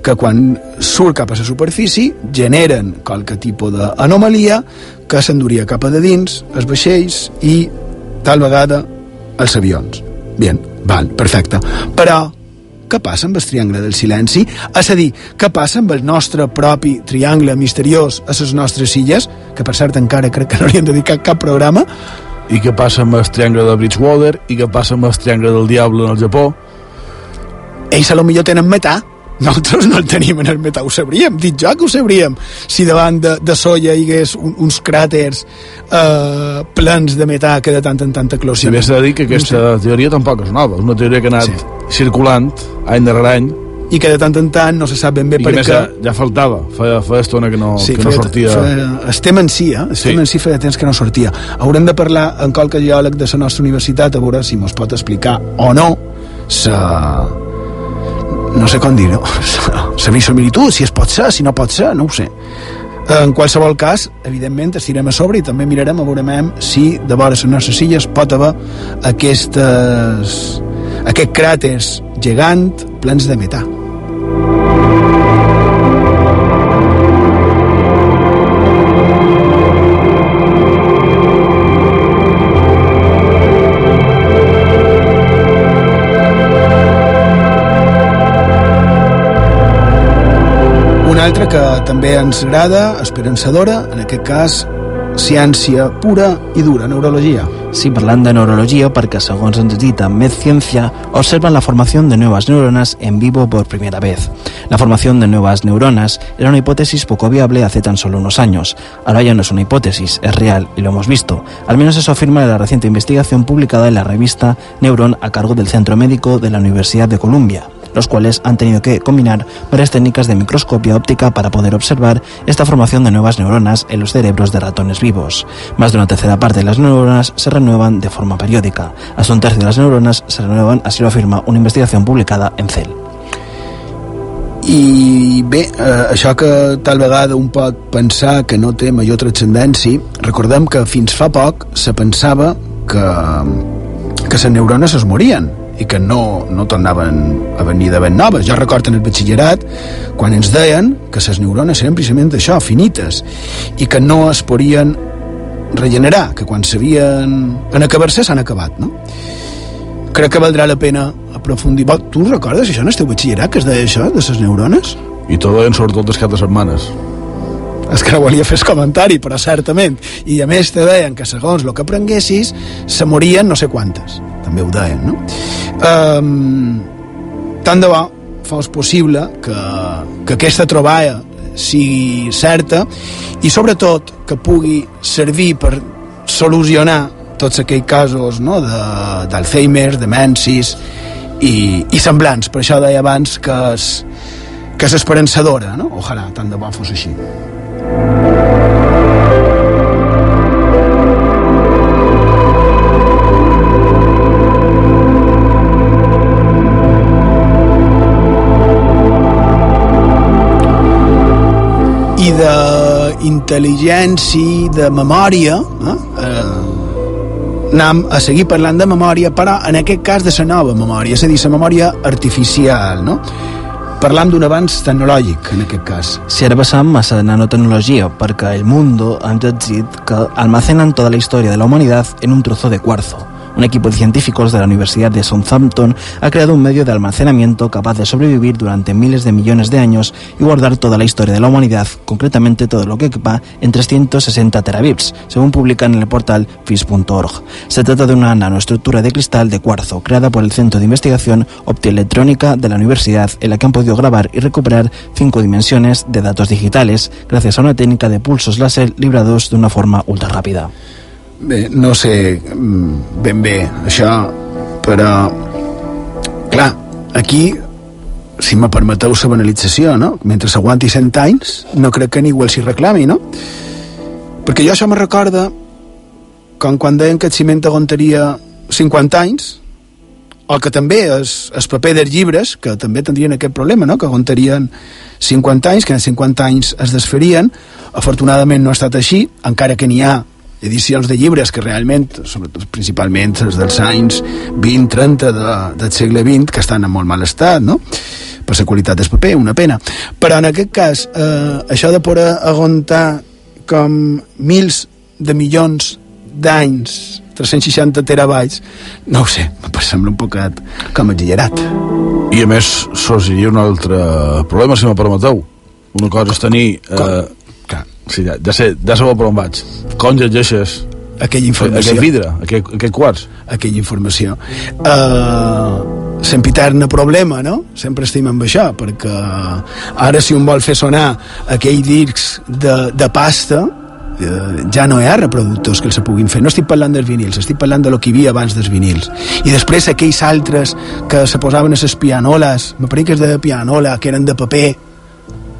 que quan surt cap a la superfície generen qualque tipus d'anomalia que s'enduria cap a de dins, els vaixells i tal vegada els avions. Bien, val, perfecte. Però què passa amb el triangle del silenci? És a dir, què passa amb el nostre propi triangle misteriós a les nostres illes, que per cert encara crec que no hauríem dedicat cap programa, i què passa amb el triangle de Bridgewater i què passa amb el triangle del Diable en el Japó ells a lo millor tenen metà nosaltres no el tenim en el metà, ho sabríem, dit jo que ho sabríem, si davant de, de solla hi hagués un, uns cràters eh, plens de metà que de tant en tant eclosionen. També s'ha de dir que aquesta no sé. teoria tampoc és nova, és una teoria que ha anat sí. circulant any darrere any i que de tant en tant no se sap ben bé I per què. ja faltava, feia, feia estona que no, sí, que no feia, sortia. Feia, estem en si, eh? Estem sí. en si feia temps que no sortia. Haurem de parlar amb qualque geòleg de la nostra universitat a veure si mos pot explicar o no sa no sé com dir-ho, la bisimilitud, si es pot ser, si no pot ser, no ho sé. En qualsevol cas, evidentment, estirem a sobre i també mirarem a veure si de vora les nostres illes pot haver aquestes, aquests cràters gegant plens de metà. També ens agrada, esperançadora, en aquest cas, ciència pura i dura, neurologia. Sí, parlant de neurologia, perquè segons ens dit a MedCiencia, observan la formación de nuevas neuronas en vivo por primera vez. La formación de nuevas neuronas era una hipótesis poco viable hace tan solo unos años. Ahora ya no es una hipótesis, es real y lo hemos visto. Al menos eso afirma la reciente investigación publicada en la revista Neuron a cargo del Centro Médico de la Universidad de Columbia los cuales han tenido que combinar varias técnicas de microscopia óptica para poder observar esta formación de nuevas neuronas en los cerebros de ratones vivos. Más de una tercera parte de las neuronas se renuevan de forma periódica. Hasta un tercio de las neuronas se renuevan, así lo afirma una investigación publicada en Cell. I bé, eh, això que tal vegada un pot pensar que no té major transcendència, recordem que fins fa poc se pensava que, que les neurones es morien i que no, no tornaven a venir de ben noves. Jo recordo en el batxillerat quan ens deien que les neurones eren precisament això, finites, i que no es podien regenerar, que quan s'havien en acabar-se s'han acabat, no? Crec que valdrà la pena aprofundir. Tu recordes això en el teu batxillerat, que es deia això, de les neurones? I tot deien sobretot cap de setmanes. és que no volia fer el comentari, però certament. I a més te deien que segons el que prenguessis, se morien no sé quantes. També ho deien, no? Um, tant de bo fos possible que, que aquesta troballa sigui certa i sobretot que pugui servir per solucionar tots aquells casos no, d'Alzheimer, de, demències i, i semblants. Per això deia abans que és, que és esperançadora, no? Ojalà, tant de bo fos així. D'intel·ligència, de memòria, eh? eh, anem a seguir parlant de memòria, però en aquest cas de la nova memòria, és a dir, la memòria artificial, no? Parlam d'un avanç tecnològic, en aquest cas. Passam a la nanotecnologia, perquè el Mundo dit que almacenan toda la història de la humanitat en un trozo de cuarzo. Un equipo de científicos de la Universidad de Southampton ha creado un medio de almacenamiento capaz de sobrevivir durante miles de millones de años y guardar toda la historia de la humanidad, concretamente todo lo que equipa en 360 terabits, según publican en el portal FIS.org. Se trata de una nanoestructura de cristal de cuarzo creada por el Centro de Investigación Optoelectrónica de la Universidad, en la que han podido grabar y recuperar cinco dimensiones de datos digitales gracias a una técnica de pulsos láser librados de una forma ultra rápida. Bé, no sé mm, ben bé això, però clar, aquí si me permeteu la banalització, no? Mentre s'aguanti 100 anys, no crec que ningú els hi reclami, no? Perquè jo això me recorda com quan deien que el ciment aguantaria 50 anys, o que també és el paper dels llibres, que també tindrien aquest problema, no? que aguantarien 50 anys, que en 50 anys es desferien. Afortunadament no ha estat així, encara que n'hi ha edicions de llibres que realment, sobretot principalment els dels anys 20-30 de, del segle XX, que estan en molt mal estat, no? per la qualitat del paper, una pena. Però en aquest cas, eh, això de poder aguantar com mils de milions d'anys 360 terabytes, no ho sé, em sembla un poquet com exagerat. I a més, sorgiria un altre problema, si me permeteu. Una cosa és tenir... Eh, sí, ja, ja, sé, ja sabeu per on vaig. Com llegeixes aquella informació. Aquell vidre, aquell, aquell quarts. Aquella informació. Uh, sempiterna problema, no? Sempre estem amb això, perquè ara si un vol fer sonar aquell discs de, de pasta, eh, ja no hi ha reproductors que els puguin fer. No estic parlant dels vinils, estic parlant de lo que hi havia abans dels vinils. I després aquells altres que se posaven a les pianoles, me pareix que és de pianola, que eren de paper,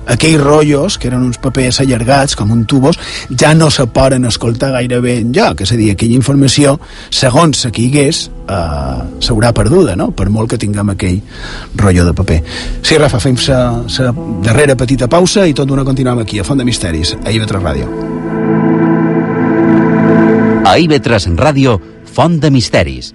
aquells rotllos, que eren uns papers allargats, com un tubos, ja no se poden escoltar gaire bé enlloc. És a dir, aquella informació, segons se hagués, eh, s'haurà perduda, no? per molt que tinguem aquell rotllo de paper. Sí, Rafa, fem la darrera petita pausa i tot d'una continuem aquí, a Font de Misteris, a IB3 Ràdio. A IB3 Ràdio, Font de Misteris.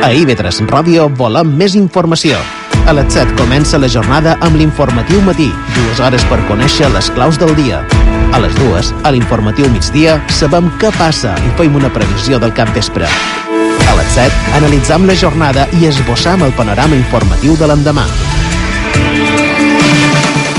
A IB3 Ràdio volem més informació. A les 7 comença la jornada amb l'informatiu matí, dues hores per conèixer les claus del dia. A les dues, a l'informatiu migdia, sabem què passa i fem una previsió del cap vespre. A les 7, analitzam la jornada i esbossam el panorama informatiu de l'endemà.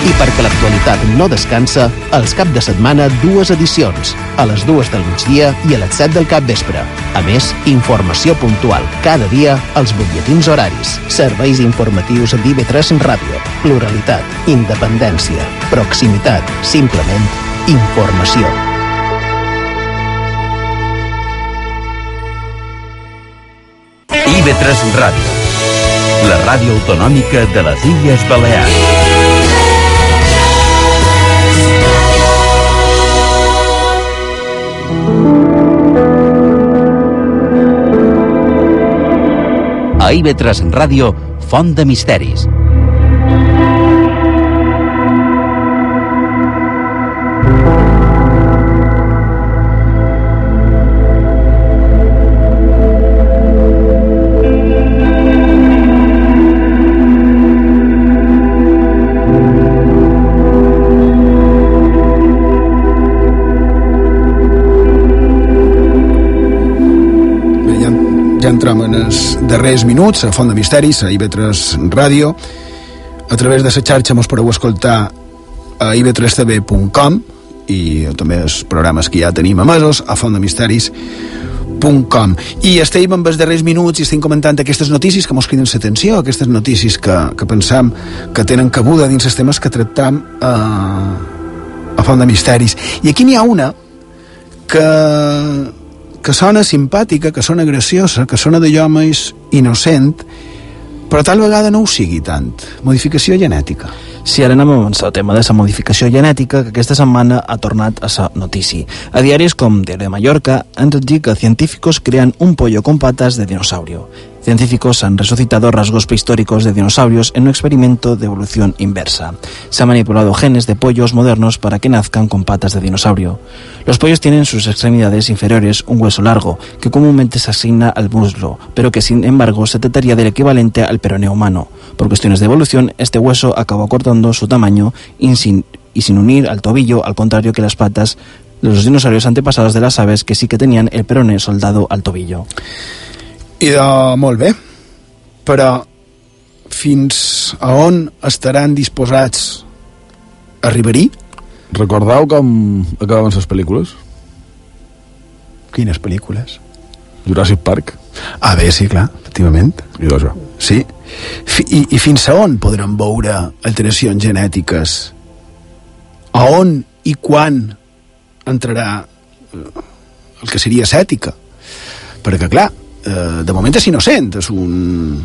I perquè l'actualitat no descansa, els cap de setmana dues edicions, a les dues del migdia i a les 7 del cap vespre. A més, informació puntual cada dia als butlletins horaris, serveis informatius d'IV3 Ràdio, pluralitat, independència, proximitat, simplement informació. IB3 Ràdio, la ràdio autonòmica de les Illes Balears. A IB3 Ràdio, Font de Misteris. Ja, entrem en els darrers minuts a Font de Misteris, a IB3 Ràdio. A través de la xarxa mos podeu escoltar a ib3tv.com i també els programes que ja tenim emesos a fontdemisteris.com i estem amb els darrers minuts i estem comentant aquestes notícies que mos criden l'atenció, aquestes notícies que, que pensam que tenen cabuda dins els temes que tractam a, a Font de Misteris. I aquí n'hi ha una que, que sona simpàtica, que sona graciosa, que sona d'allò més innocent, però tal vegada no ho sigui tant. Modificació genètica. Si ara anem a el tema de la modificació genètica que aquesta setmana ha tornat a ser notícia. A diaris com Diario de Mallorca han dit que científicos crean un pollo con patas de dinosaurio. Científicos han resucitado rasgos prehistóricos de dinosaurios en un experimento de evolución inversa. Se han manipulado genes de pollos modernos para que nazcan con patas de dinosaurio. Los pollos tienen sus extremidades inferiores un hueso largo, que comúnmente se asigna al muslo, pero que sin embargo se trataría del equivalente al peroneo humano. Por cuestiones de evolución, este hueso acabó acortando su tamaño y sin, y sin unir al tobillo, al contrario que las patas de los dinosaurios antepasados de las aves que sí que tenían el peroné soldado al tobillo. I de molt bé, però fins a on estaran disposats a arribar-hi? Recordeu com acabaven les pel·lícules? Quines pel·lícules? Jurassic Park. Ah, bé, sí, clar, efectivament. I això. Sí. Fi, i, I fins a on podrem veure alteracions genètiques? A on i quan entrarà eh, el que seria cètica? Perquè, clar, eh, de moment és innocent, és un...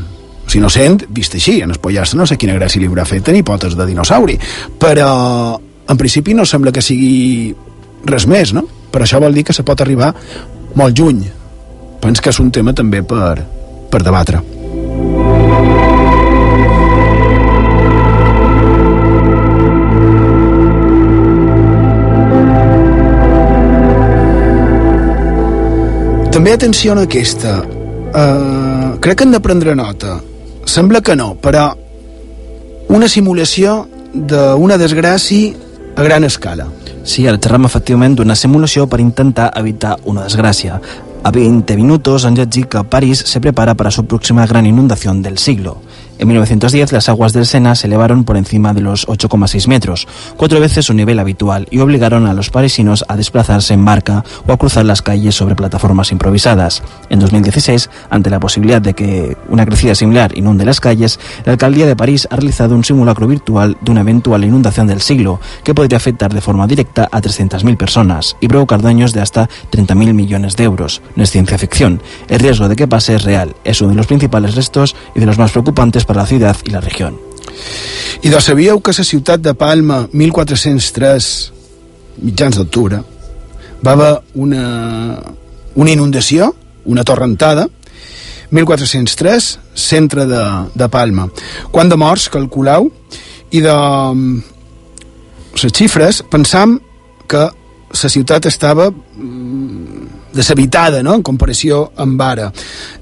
És innocent, vist així, en el pollastre no sé quina gràcia li haurà fet tenir potes de dinosauri, però en principi no sembla que sigui res més, no? Per això vol dir que se pot arribar molt lluny. Pens que és un tema també per, per debatre. També atenció a aquesta. Uh, crec que hem de prendre nota. Sembla que no, però una simulació d'una desgràcia a gran escala. Sí, ara xerram efectivament d'una simulació per intentar evitar una desgràcia. A 20 minutos han llegit que París se prepara para su próxima gran inundación del siglo. En 1910 las aguas del Sena se elevaron por encima de los 8,6 metros, cuatro veces su nivel habitual, y obligaron a los parisinos a desplazarse en barca o a cruzar las calles sobre plataformas improvisadas. En 2016, ante la posibilidad de que una crecida similar inunde las calles, la alcaldía de París ha realizado un simulacro virtual de una eventual inundación del siglo que podría afectar de forma directa a 300.000 personas y provocar daños de hasta 30.000 millones de euros. No es ciencia ficción. El riesgo de que pase es real. Es uno de los principales restos y de los más preocupantes para la ciudad y la región. I doncs sabíeu que la ciutat de Palma, 1403, mitjans d'octubre, va haver una, una inundació, una torrentada, 1403, centre de, de Palma. Quant de morts, calculeu, i de les xifres, pensam que la ciutat estava mm, deshabitada, no?, en comparació amb ara.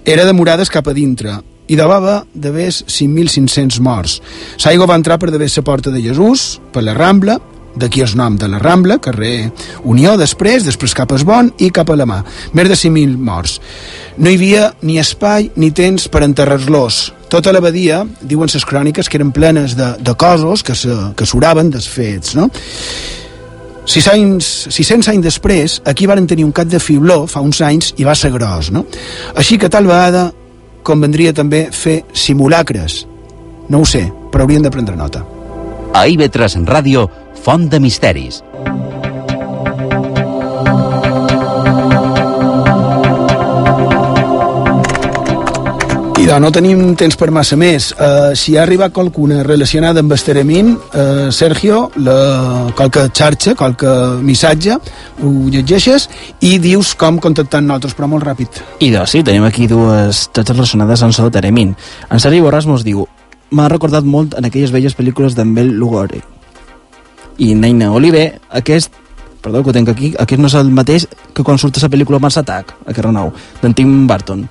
Era de murades cap a dintre, i de ves 5.500 morts. L'aigua va entrar per de ves la porta de Jesús, per la Rambla, d'aquí el nom de la Rambla, carrer Unió, després, després cap a Esbon i cap a la mà. Més de 5.000 morts. No hi havia ni espai ni temps per enterrar-los. Tota l'abadia, diuen les cròniques, que eren plenes de, de cossos que se, que s'uraven dels fets, no? Sis anys, 600 anys després, aquí varen tenir un cap de fibló fa uns anys i va ser gros, no? Així que tal vegada convendria també fer simulacres. No ho sé, però haurien de prendre nota. A IB3 Ràdio, Font de Misteris. I I doncs no tenim temps per massa més. Uh, si ha arribat qualcuna relacionada amb Esteremin, uh, Sergio, la, qualque xarxa, qualque missatge, ho llegeixes i dius com contactar amb nosaltres, però molt ràpid. I doncs sí, tenim aquí dues xarxes relacionades amb so de Teremin. En Sergi Borràs mos diu m'ha recordat molt en aquelles velles pel·lícules d'en Bel Lugosi. I Neina Oliver, aquest perdó, que ho tenc aquí, aquest no és el mateix que quan surt a la pel·lícula Mars Attack, aquest renou, d'en Tim Burton.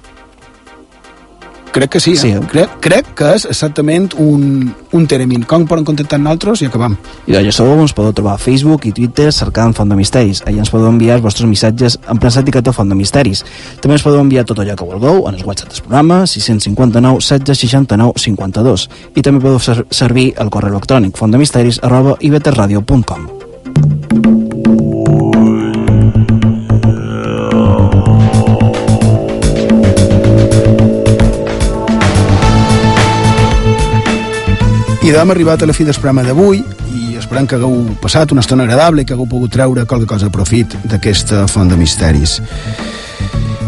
Crec que sí, Sí, eh? eh? crec, crec que és exactament un, un teremin. Com poden contactar amb nosaltres i acabam. I ja sabeu, ens podeu trobar a Facebook i Twitter cercant Font de Misteris. Allà ens podeu enviar els vostres missatges en premsa etiqueta Font de Misteris. També ens podeu enviar tot allò que vulgueu en el WhatsApp del programa 659 16 69 52 i també podeu ser servir el correu electrònic fontdemisteris arroba iveterradio.com I hem arribat a la fi del programa d'avui i esperem que hagueu passat una estona agradable i que hagueu pogut treure qualque cosa de profit d'aquesta font de misteris.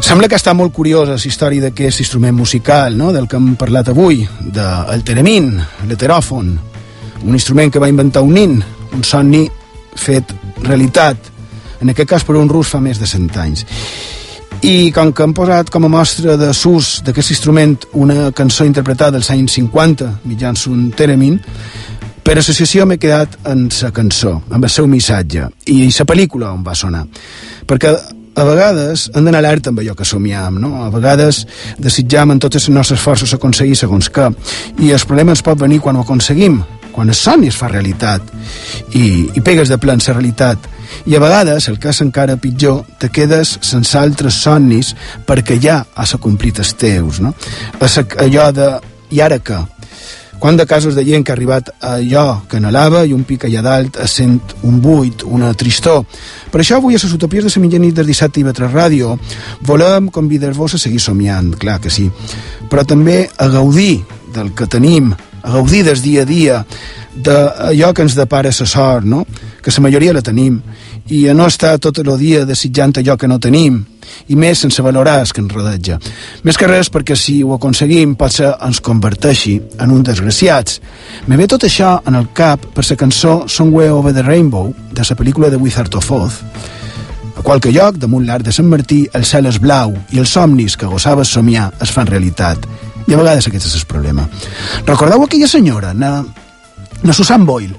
Sembla que està molt curiosa la història d'aquest instrument musical, no?, del que hem parlat avui, del teremin, l'heteròfon, un instrument que va inventar un nin, un somni fet realitat, en aquest cas per un rus fa més de 100 anys. I com que hem posat com a mostra de sus d'aquest instrument una cançó interpretada dels anys 50 mitjans un teremin, per associació m'he quedat en la cançó, amb el seu missatge, i la pel·lícula on va sonar. Perquè a vegades hem d'anar alerta amb allò que somiam, no? A vegades desitjam en totes les nostres forces aconseguir segons què, i el problema ens pot venir quan ho aconseguim, quan el somni es fa realitat i, i pegues de plan la realitat i a vegades, el cas encara pitjor, te quedes sense altres somnis perquè ja has acomplit els teus, no? És allò de, i ara què? Quant de casos de gent que ha arribat a allò que anhelava i un pic allà dalt es sent un buit, una tristor. Per això avui a les utopies de la mitjanit del dissabte i Betres Ràdio volem convidar-vos a seguir somiant, clar que sí, però també a gaudir del que tenim, del dia a dia, d'allò que ens depara la sort, no? que la majoria la tenim, i a no estar tot el dia desitjant allò que no tenim, i més sense valorar el que ens rodeja. Més que res perquè si ho aconseguim potser ens converteixi en un desgraciats. Me ve tot això en el cap per la cançó Somewhere Over the Rainbow de la pel·lícula de Wizard of Oz. A qualque lloc, damunt l'arc de Sant Martí, el cel és blau i els somnis que gossaves somiar es fan realitat. I a vegades aquest és el problema. Recordeu aquella senyora, na, na Susan Boyle,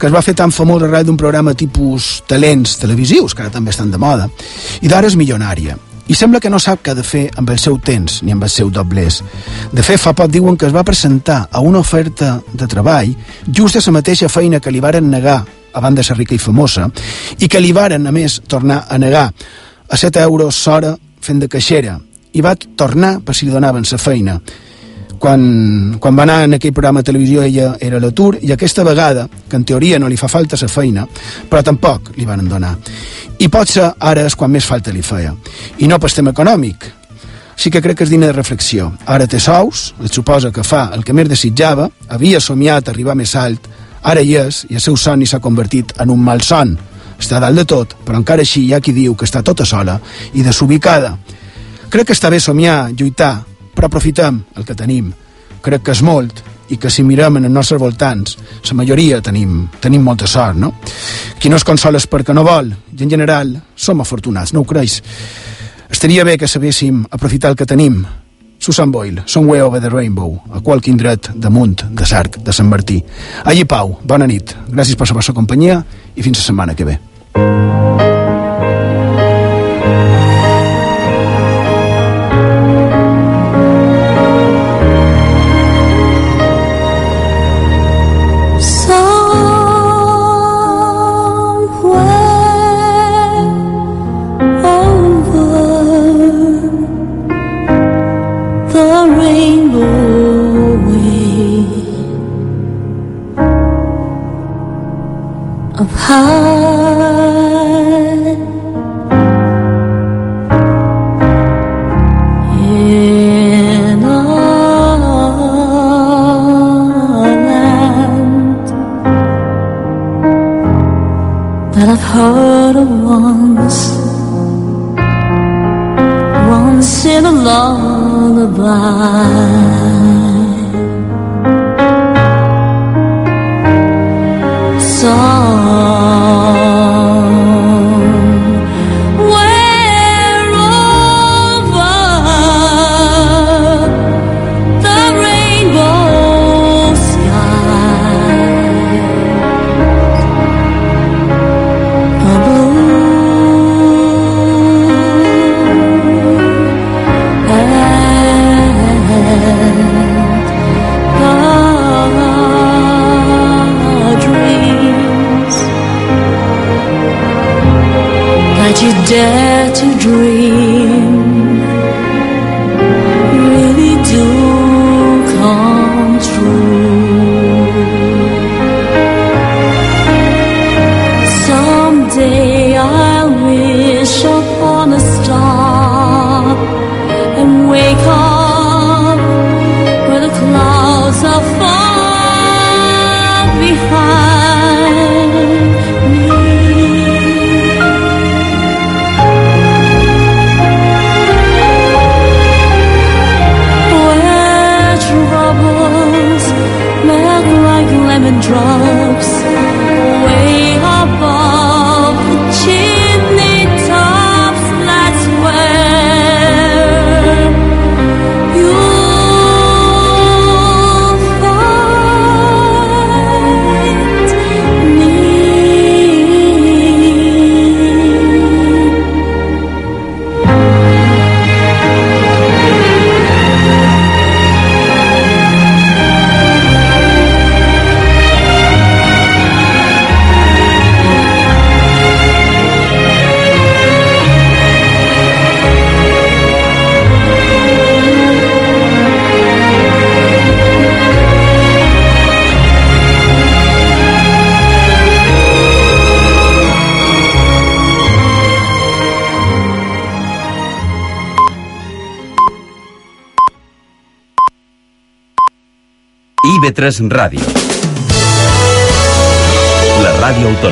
que es va fer tan famós arrel d'un programa tipus talents televisius, que ara també estan de moda, i d'ara és milionària. I sembla que no sap què ha de fer amb el seu temps ni amb el seu doblers. De fet, fa poc diuen que es va presentar a una oferta de treball just a la mateixa feina que li varen negar abans de ser rica i famosa, i que li varen, a més, tornar a negar a 7 euros s'hora fent de caixera, i va tornar per si li donaven la feina. Quan, quan va anar en aquell programa de televisió ella era a l'atur i aquesta vegada, que en teoria no li fa falta la feina, però tampoc li van donar. I potser ara és quan més falta li feia. I no per tema econòmic. Sí que crec que és digne de reflexió. Ara té sous, et suposa que fa el que més desitjava, havia somiat arribar més alt, ara hi és, i el seu somni s'ha convertit en un mal son. Està dalt de tot, però encara així hi ha qui diu que està tota sola i desubicada. Crec que està bé somiar, lluitar, però aprofitem el que tenim. Crec que és molt i que si mirem en els nostres voltants, la majoria tenim, tenim molta sort, no? Qui no es consola és perquè no vol, i en general som afortunats, no ho creus? Estaria bé que sabéssim aprofitar el que tenim. Susan Boyle, Somewhere Over the Rainbow, a qualque indret damunt de Sarc, de Sant Martí. Allí Pau, bona nit, gràcies per la vostra companyia i fins la setmana que ve. of high once, once in a long IB3 Ràdio. La ràdio autonòmica